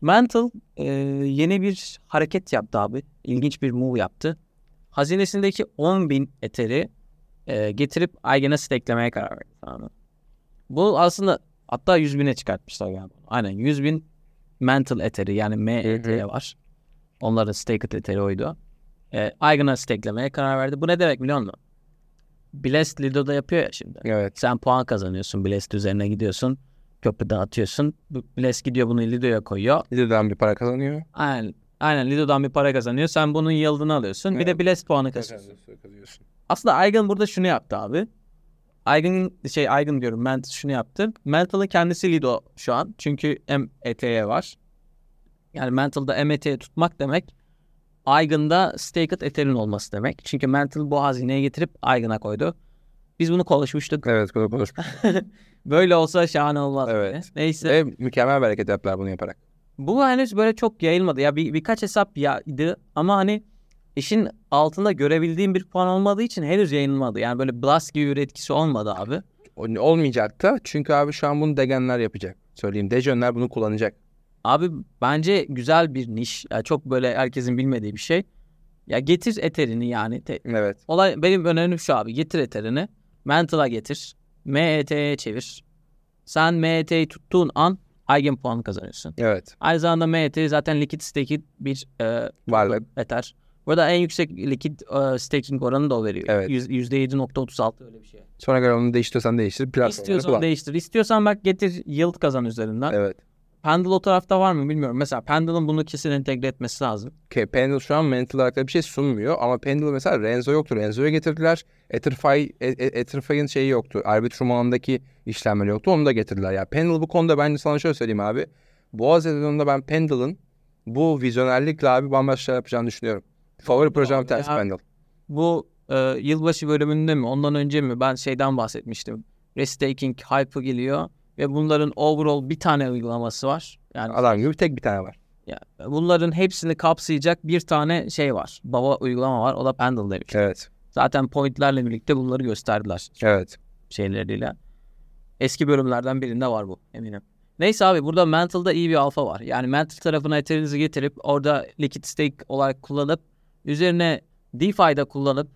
Mental e, yeni bir hareket yaptı abi. İlginç bir move yaptı. Hazinesindeki 10.000 Ether'i e, getirip Eigen'e staklemeye karar verdi. Tamam? Bu aslında hatta 100 bine çıkartmışlar galiba. Aynen 100 bin Mental Ether'i yani MET var. Onların staked Ether'i oydu. E, Eigen'a staklemeye karar verdi. Bu ne demek biliyor musun? Blast Lido'da yapıyor ya şimdi. Evet. Sen puan kazanıyorsun. Blast üzerine gidiyorsun. köprüden atıyorsun. Blast gidiyor bunu Lido'ya koyuyor. Lido'dan bir para kazanıyor. Aynen. Aynen Lido'dan bir para kazanıyor. Sen bunun yıldığını alıyorsun. Bir de Evet. Blast puanı kazanıyorsun. Aslında Aigen burada şunu yaptı abi. Aigen şey Aigen diyorum. Mental şunu yaptı. Mental'ın kendisi Lido şu an. Çünkü MET'ye var. Yani Mental'da MET'ye tutmak demek Aigen'da Staked Ethereum olması demek. Çünkü Mental bu hazineye getirip Aigen'a koydu. Biz bunu konuşmuştuk. Evet bunu konuşmuş. [LAUGHS] Böyle olsa şahane olmaz. Evet. yani. Neyse. Ve mükemmel bir hareket yaptılar bunu yaparak. Bu henüz böyle çok yayılmadı. Ya bir, birkaç hesap yaydı ama hani işin altında görebildiğim bir puan olmadığı için henüz yayılmadı. Yani böyle blast gibi bir etkisi olmadı abi. Olmayacak da çünkü abi şu an bunu degenler yapacak. Söyleyeyim. Dejenler bunu kullanacak. Abi bence güzel bir niş. Ya çok böyle herkesin bilmediği bir şey. Ya getir eterini yani. Te- Evet. Olay benim önerim şu abi. Getir eterini. Mental'a getir. MET'ye çevir. Sen MET'yi tuttuğun an Eigen puan kazanıyorsun. Evet. Aynı zamanda MET zaten likit stake'i bir e, Varlık. Ether. Burada en yüksek likit e, staking oranı da o veriyor. Evet. Yüz- %7.36 öyle bir şey. Sonra göre onu değiştiriyorsan değiştir. İstiyorsan kullan. değiştir. İstiyorsan bak getir yield kazan üzerinden. Evet. Pendle o tarafta var mı bilmiyorum. Mesela Pendle'ın bunu kesin entegre etmesi lazım. Okay, Pendle şu an mental da bir şey sunmuyor ama Pendle mesela Renzo yoktu. Renzo'ya getirdiler. Etherfi, e- e- şeyi yoktu. Arbitrum alanındaki işlemleri yoktu. Onu da getirdiler. Ya Pendle bu konuda bence sana şöyle söyleyeyim abi. Boğaz sezonunda ben Pendle'ın bu vizyonerlikle abi bambaşka şeyler yapacağını düşünüyorum. Favori projem Ya- Pendle. Bu e, yılbaşı bölümünde mi ondan önce mi ben şeyden bahsetmiştim. Restaking hype'ı geliyor ve bunların overall bir tane uygulaması var. Yani Adam gibi tek bir tane var. ya, bunların hepsini kapsayacak bir tane şey var. Baba uygulama var. O da Pendle demiş. Evet. Zaten pointlerle birlikte bunları gösterdiler Evet. şeyleriyle. Eski bölümlerden birinde var bu eminim. Neyse abi burada Mental'da iyi bir alfa var. Yani Mental tarafına Ethereum'inizi getirip orada liquid stake olarak kullanıp üzerine DeFi'de kullanıp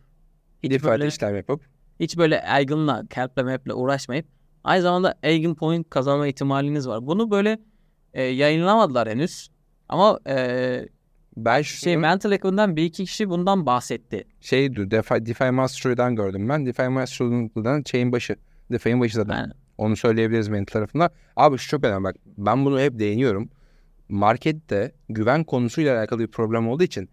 hiç DeFi'de böyle, işlem yapıp hiç böyle Eigen'la, Calp'le, Map'le uğraşmayıp aynı zamanda Eigen point kazanma ihtimaliniz var. Bunu böyle e, yayınlamadılar henüz. Ama e, ben şu şey Mental ekibinden bir iki kişi bundan bahsetti. şeydi DeFi, DeFi Mastery'den gördüm ben. DeFi Mastery'den şeyin başı. DeFi'nin başı zaten. Yani Onu söyleyebiliriz mental tarafında. Abi şu çok önemli bak. Ben bunu hep değiniyorum. Markette güven konusuyla alakalı bir problem olduğu için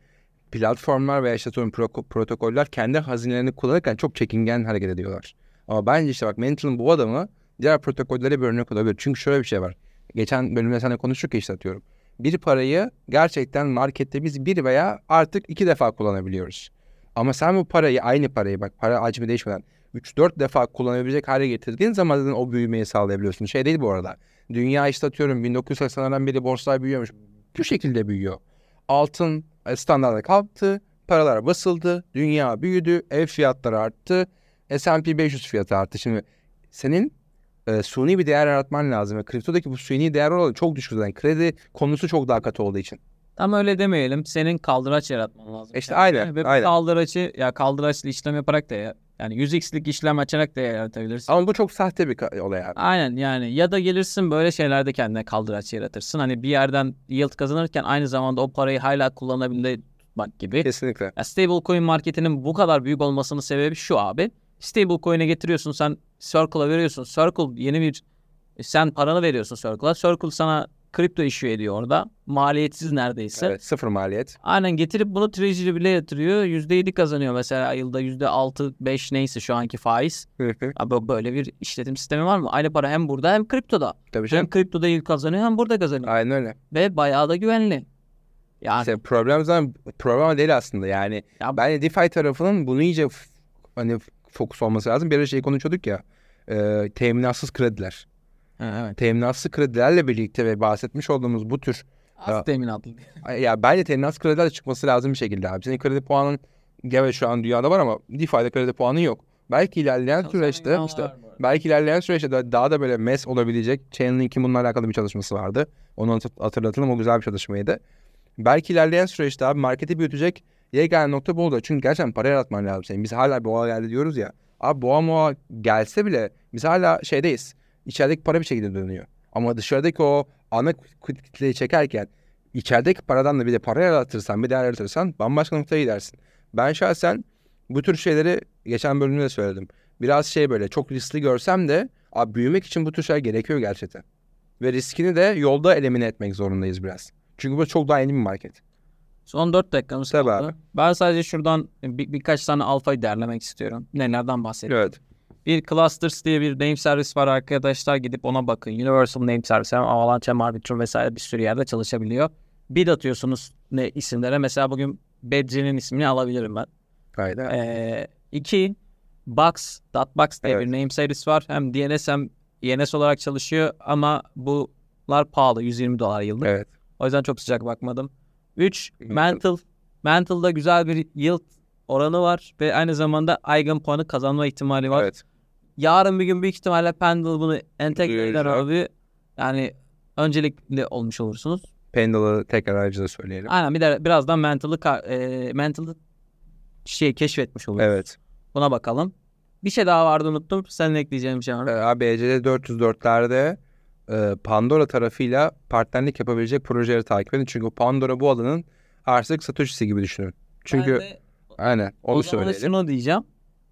platformlar veya işte pro- protokoller kendi hazinelerini kullanırken çok çekingen hareket ediyorlar. Ama bence işte bak Mental'ın bu adamı diğer protokollere bir örnek olabilir. Çünkü şöyle bir şey var. Geçen bölümde sana konuştuk ya işte atıyorum. Bir parayı gerçekten markette biz bir veya artık iki defa kullanabiliyoruz. Ama sen bu parayı aynı parayı bak para hacmi değişmeden 3-4 defa kullanabilecek hale getirdiğin zaman zaten o büyümeyi sağlayabiliyorsun. Şey değil bu arada. Dünya işte atıyorum 1980'lerden beri borsalar büyüyormuş. Bu şekilde büyüyor. Altın e, standarda kalktı. Paralar basıldı. Dünya büyüdü. Ev fiyatları arttı. S&P 500 fiyatı arttı. Şimdi senin e, suni bir değer yaratman lazım. Ve kriptodaki bu suni değer oranı çok düşük zaten. Kredi konusu çok daha katı olduğu için. Tam öyle demeyelim. Senin kaldıraç yaratman lazım. İşte kendine. aynen, Ve aynen. kaldıraçı ya kaldıraçlı işlem yaparak da ya, yani 100x'lik işlem açarak da yaratabilirsin. Ama bu çok sahte bir olay abi. Aynen yani ya da gelirsin böyle şeylerde kendine kaldıraç yaratırsın. Hani bir yerden yield kazanırken aynı zamanda o parayı hala kullanabildiğinde tutmak gibi. Kesinlikle. Ya stablecoin marketinin bu kadar büyük olmasının sebebi şu abi. Stablecoin'e getiriyorsun sen Circle'a veriyorsun. Circle yeni bir sen paranı veriyorsun Circle'a. Circle sana kripto issue ediyor orada. Maliyetsiz neredeyse. Evet, sıfır maliyet. Aynen getirip bunu Treasury bile yatırıyor. %7 kazanıyor mesela yılda %6 5 neyse şu anki faiz. Abi böyle bir işletim sistemi var mı? Aynı para hem burada hem kriptoda. Tabii Hem canım. kriptoda yıl kazanıyor hem burada kazanıyor. Aynen öyle. Ve bayağı da güvenli. Yani İşte problem zaten problem değil aslında yani. Ya- Bence DeFi tarafının bunu iyice hani fokus olması lazım. Bir ara şey konuşuyorduk ya. E, teminatsız krediler. Ha, evet. Teminatsız kredilerle birlikte ve bahsetmiş olduğumuz bu tür Ya- Az teminatlı. [LAUGHS] ya bence teminatsız krediler çıkması lazım bir şekilde abi. Senin kredi puanın evet şu an dünyada var ama DeFi'de kredi puanı yok. Belki ilerleyen süreçte işte belki ilerleyen süreçte daha da böyle mes olabilecek Chainlink'in bununla alakalı bir çalışması vardı. Onu hatır- hatırlatalım o güzel bir çalışmaydı. Belki ilerleyen süreçte abi marketi büyütecek yegane nokta bu oldu. Çünkü gerçekten para yaratman lazım senin. Biz hala boğa geldi diyoruz ya. Abi boğa moğa gelse bile biz hala şeydeyiz. İçerideki para bir şekilde dönüyor. Ama dışarıdaki o ana kitleyi çekerken içerideki paradan da bir de para yaratırsan bir değer yaratırsan bambaşka noktaya gidersin. Ben şahsen bu tür şeyleri geçen bölümde de söyledim. Biraz şey böyle çok riskli görsem de abi büyümek için bu tür şeyler gerekiyor gerçekten. ve riskini de yolda elimine etmek zorundayız biraz. Çünkü bu çok daha yeni bir market. Son 4 dakikamız Tabii kaldı. abi. Ben sadece şuradan bir, birkaç tane alfayı derlemek istiyorum. Nelerden bahsediyorum. Evet. Bir Clusters diye bir name servis var arkadaşlar. Gidip ona bakın. Universal name servis. Hem Avalanche hem Arbitrum vesaire bir sürü yerde çalışabiliyor. Bid atıyorsunuz ne isimlere. Mesela bugün Bedri'nin ismini alabilirim ben. Aynen. Ee, iki Box, Dotbox diye Evet. bir name servis var. Hem DNS hem ENS olarak çalışıyor ama bunlar pahalı. 120 dolar yıllık. Evet. O yüzden çok sıcak bakmadım. 3. Mantle. Mantle. Mantle'da güzel bir yield oranı var ve aynı zamanda Eigen puanı kazanma ihtimali var. Evet. Yarın bir gün büyük ihtimalle Pendle bunu entegre eder abi. Yani öncelikli olmuş olursunuz. Pendle'ı tekrar ayrıca da söyleyelim. Aynen bir de birazdan ka- e, Mantle'ı şey keşfetmiş oluruz. Evet. Buna bakalım. Bir şey daha vardı unuttum. Senin ekleyeceğin bir şey var. Ee, ECD 404'lerde e, Pandora tarafıyla partnerlik yapabilecek projeleri takip edin. Çünkü Pandora bu alanın artık Satoshi'si gibi düşünün. Çünkü Ben de aynen onu o zaman da söyleyelim. şunu diyeceğim.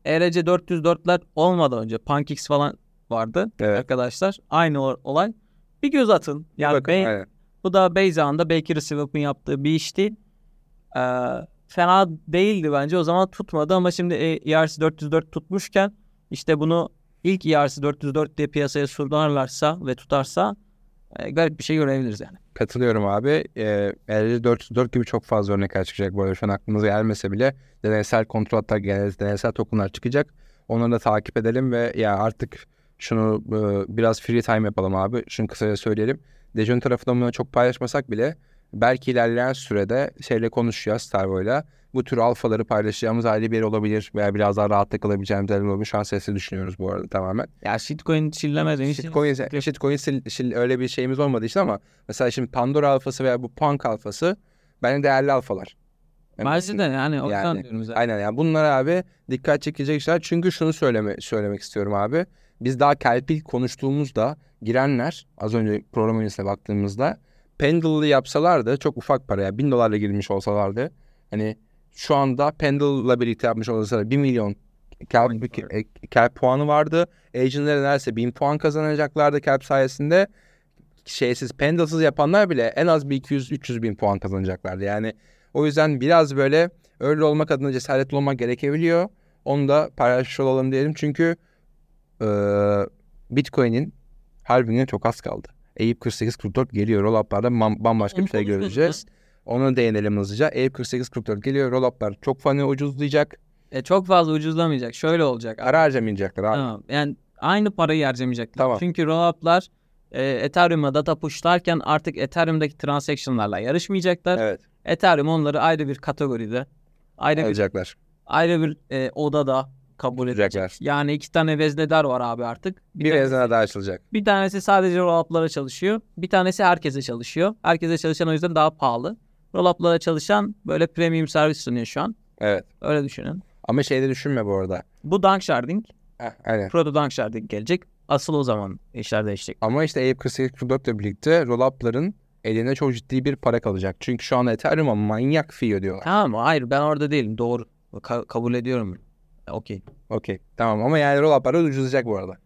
ERC 404'ler olmadan önce PancakeX falan vardı Evet. arkadaşlar. Aynı o- olay. Bir göz atın. Yani bakın, aynen. bu da Beyza'nda Baker Swap'ın yaptığı bir işti. Ee, fena değildi bence. O zaman tutmadı ama şimdi e, ERC 404 tutmuşken işte bunu ilk ERC 404 diye piyasaya sunarlarsa ve tutarsa e, garip bir şey görebiliriz yani. Katılıyorum abi. Ee, ECD 404 gibi çok fazla örnekler çıkacak bu arada. Şu an aklımıza gelmese bile deneysel kontratlar, genel deneysel tokenlar çıkacak. Onları da takip edelim ve ya artık şunu e, biraz free time yapalım abi. Şunu kısaca söyleyelim. Dejon tarafından bunu çok paylaşmasak bile belki ilerleyen sürede şeyle konuşacağız Starboy'la. Bu tür alfaları paylaşacağımız ayrı bir yer olabilir veya biraz daha rahat takılabileceğimiz yerler olabilir. Şu an sesli düşünüyoruz bu arada tamamen. Ya shitcoin demiştim. Shitcoin, shitcoin sil- sil- öyle bir şeyimiz olmadığı için ama mesela şimdi Pandora alfası veya bu Punk alfası bence değerli alfalar. Yani- Bence de yani o yüzden Yani, diyorum zaten. Aynen yani bunlar abi dikkat çekecek işler. Çünkü şunu söyleme söylemek istiyorum abi. Biz daha Kelpil konuştuğumuzda girenler az önce program öncesine baktığımızda Pendle'lı yapsalardı çok ufak paraya 1000 dolarla girmiş olsalardı hani şu anda Pendle'la birlikte yapmış olsalar 1 milyon Kelp, e, Kelp puanı vardı. Agent'lere neredeyse 1000 puan kazanacaklardı Kelp sayesinde. Şeysiz, Pendle'sız yapanlar bile en az bir 200-300 bin puan kazanacaklardı. Yani o yüzden biraz böyle öyle olmak adına cesaretli olmak gerekebiliyor. Onu da paylaşmış olalım diyelim. Çünkü eee, Bitcoin'in halvingine çok az kaldı. Eyüp 48-44 geliyor. Roll-up'larda bambaşka bir şey göreceğiz. Onu değinelim hızlıca. Eyüp 48-44 geliyor. Roll-up'lar çok fani ucuzlayacak. E, çok fazla ucuzlamayacak. Şöyle olacak. abi. Ara harcamayacaklar abi. Tamam. Yani aynı parayı harcamayacaklar. Tamam. Çünkü roll-up'lar e, Ethereum'a data pushlarken artık Ethereum'daki transaction'larla yarışmayacaklar. Evet. Ethereum onları ayrı bir kategoride, ayrı bir Alacaklar. ayrı bir e, odada kabul edecek. Tutacaklar. Yani iki tane veznedar var abi artık. Bir tanesi- vezne daha açılacak. Bir tanesi sadece roll-up'lara çalışıyor. Bir tanesi herkese çalışıyor. Herkese çalışan o yüzden daha pahalı. Roll-up'lara çalışan böyle premium servis sunuyor şu an. Evet. Öyle düşünün. Ama şeyde düşünme bu arada. Bu Danksharding. Heh, aynen. Proto Danksharding gelecek. Asıl o zaman işler değişecek. Ama işte Eyüp 48-44 ile birlikte roll-up'ların eline çok ciddi bir para kalacak. Çünkü şu an Ethereum'a manyak fee ödüyorlar. Tamam? Hayır ben orada değilim. Doğru. Ka- kabul ediyorum. Okey. Okey. Tamam ama yani roll-up'lar da ucuzlayacak bu arada.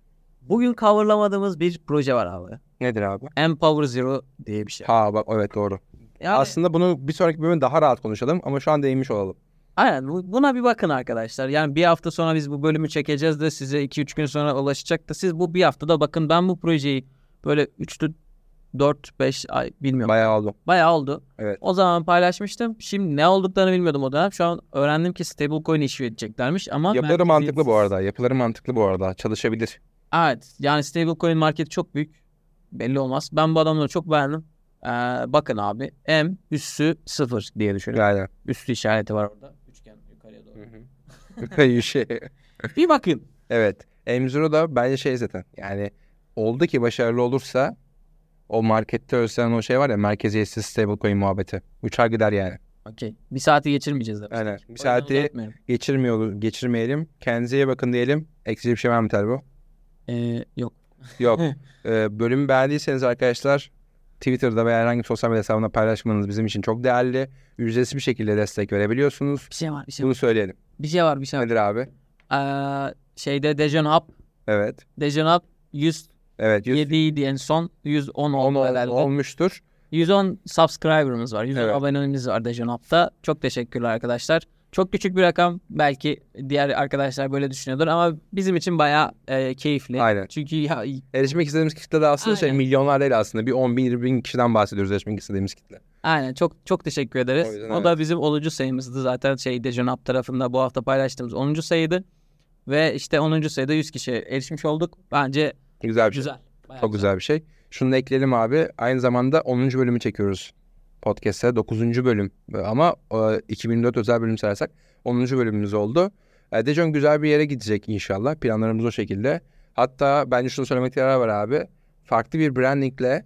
Bugün coverlamadığımız bir proje var abi. Nedir abi? Empower Zero diye bir şey. Ha bak evet doğru. Yani, Aslında bunu bir sonraki bölümde daha rahat konuşalım ama şu an değinmiş olalım. aynen bu- buna bir bakın arkadaşlar. Yani bir hafta sonra biz bu bölümü çekeceğiz de size 2-3 gün sonra ulaşacak da siz bu bir haftada bakın ben bu projeyi böyle 3 4-5 ay bilmiyorum. Bayağı oldu. Bayağı oldu. Evet. O zaman paylaşmıştım. Şimdi ne olduklarını bilmiyordum o dönem. Şu an öğrendim ki stablecoin issue edeceklermiş ama Yapıları mantıklı bu arada. Yapıları mantıklı bu arada. Çalışabilir. Evet. Yani stablecoin marketi çok büyük. Belli olmaz. Ben bu adamları çok beğendim. Ee, bakın abi. M üssü 0 diye düşünün. Yani. Üstü işareti var orada. Üçgen yukarıya doğru. şey. [LAUGHS] Bir bakın. Evet. M0 da bence şey zaten. Yani oldu ki başarılı olursa o markette ölsen o şey var ya merkeziyetsiz stablecoin muhabbeti. Uçar gider yani. Okey. Bir saati geçirmeyeceğiz de. Aynen. Bir saati geçirmiyor, geçirmeyelim. Kendinize iyi bakın diyelim. Eksici bir şey var mı Telbo? Ee, yok. Yok. [LAUGHS] Ee, bölümü beğendiyseniz arkadaşlar Twitter'da veya herhangi bir sosyal medya hesabında paylaşmanız bizim için çok değerli. Ücretsiz bir şekilde destek verebiliyorsunuz. Bir şey var. Bir şey var. Bunu söyleyelim. Bir şey var. Bir şey var. Nedir abi? Ee, şeyde Dejon Hub. Evet. Dejon Hub 100 Evet 100, 7 idi en son. 110 10 oldu herhalde. olmuştur. 110 subscriber'ımız var. 110 Evet. abonemiz var Dejan App'ta. Çok teşekkürler arkadaşlar. Çok küçük bir rakam. Belki diğer arkadaşlar böyle düşünüyordur ama bizim için bayağı e, keyifli. Aynen. Çünkü ya, Erişmek istediğimiz kitle de aslında şey Aynen. milyonlar değil aslında. Bir 10 bin 20 bin kişiden bahsediyoruz erişmek istediğimiz kitle. aynen çok çok teşekkür ederiz. O yüzden O, da bizim 10. sayımızdı zaten şey Dejan App tarafında bu hafta paylaştığımız 10. sayıydı. Ve işte 10. sayıda 100 kişiye erişmiş olduk. Bence Güzel bir şey. güzel. Bayağı Çok güzel bir şey. Şunu da ekleyelim abi. Aynı zamanda 10. bölümü çekiyoruz podcast'te. 9. bölüm. Ama e, 2004 özel bölüm sayarsak 10. bölümümüz oldu. E, Dejon güzel bir yere gidecek inşallah. Planlarımız o şekilde. Hatta bence şunu söylemekte yarar var abi. Farklı bir brandingle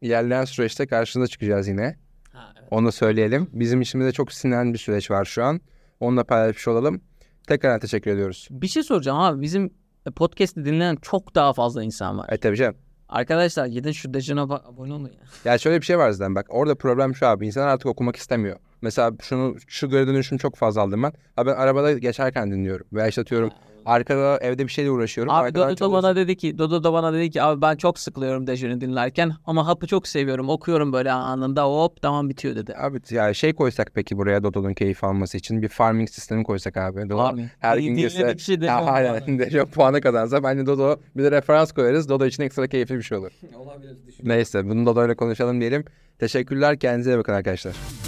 ilerleyen süreçte karşınıza çıkacağız yine. Ha, evet. Onu da söyleyelim. Bizim içimizde çok sinirlen bir süreç var şu an. Onu da paylaşmış olalım. Tekrar teşekkür ediyoruz. Bir şey soracağım abi. Bizim podcast'i dinleyen çok daha fazla insan var. Evet tabii canım. Arkadaşlar gidin şu Dejan App'a abone olun ya. Ya şöyle bir şey var zaten bak orada problem şu abi insanlar artık okumak istemiyor. Mesela şunu şu geri dönüşünü çok fazla aldım ben. Abi ben arabada geçerken dinliyorum veya işte atıyorum arkada evde bir şeyle uğraşıyorum. Abi Dodo da bana dedi ki Dodo da bana dedi ki abi ben çok sıkılıyorum Dejan'ı dinlerken ama hapı çok seviyorum okuyorum böyle anında hop tamam bitiyor dedi. Abi ya şey koysak peki buraya Dodo'nun keyif alması için bir farming sistemi koysak abi. Dodo Abi, her gün girse dinledikçe ya, aynen [LAUGHS] Dejon puanı kazansa bence Dodo bir de referans koyarız. Dodo için ekstra keyifli bir şey olur. Olabilir Neyse bunu Dodo'yla konuşalım diyelim. Teşekkürler kendinize iyi bakın arkadaşlar.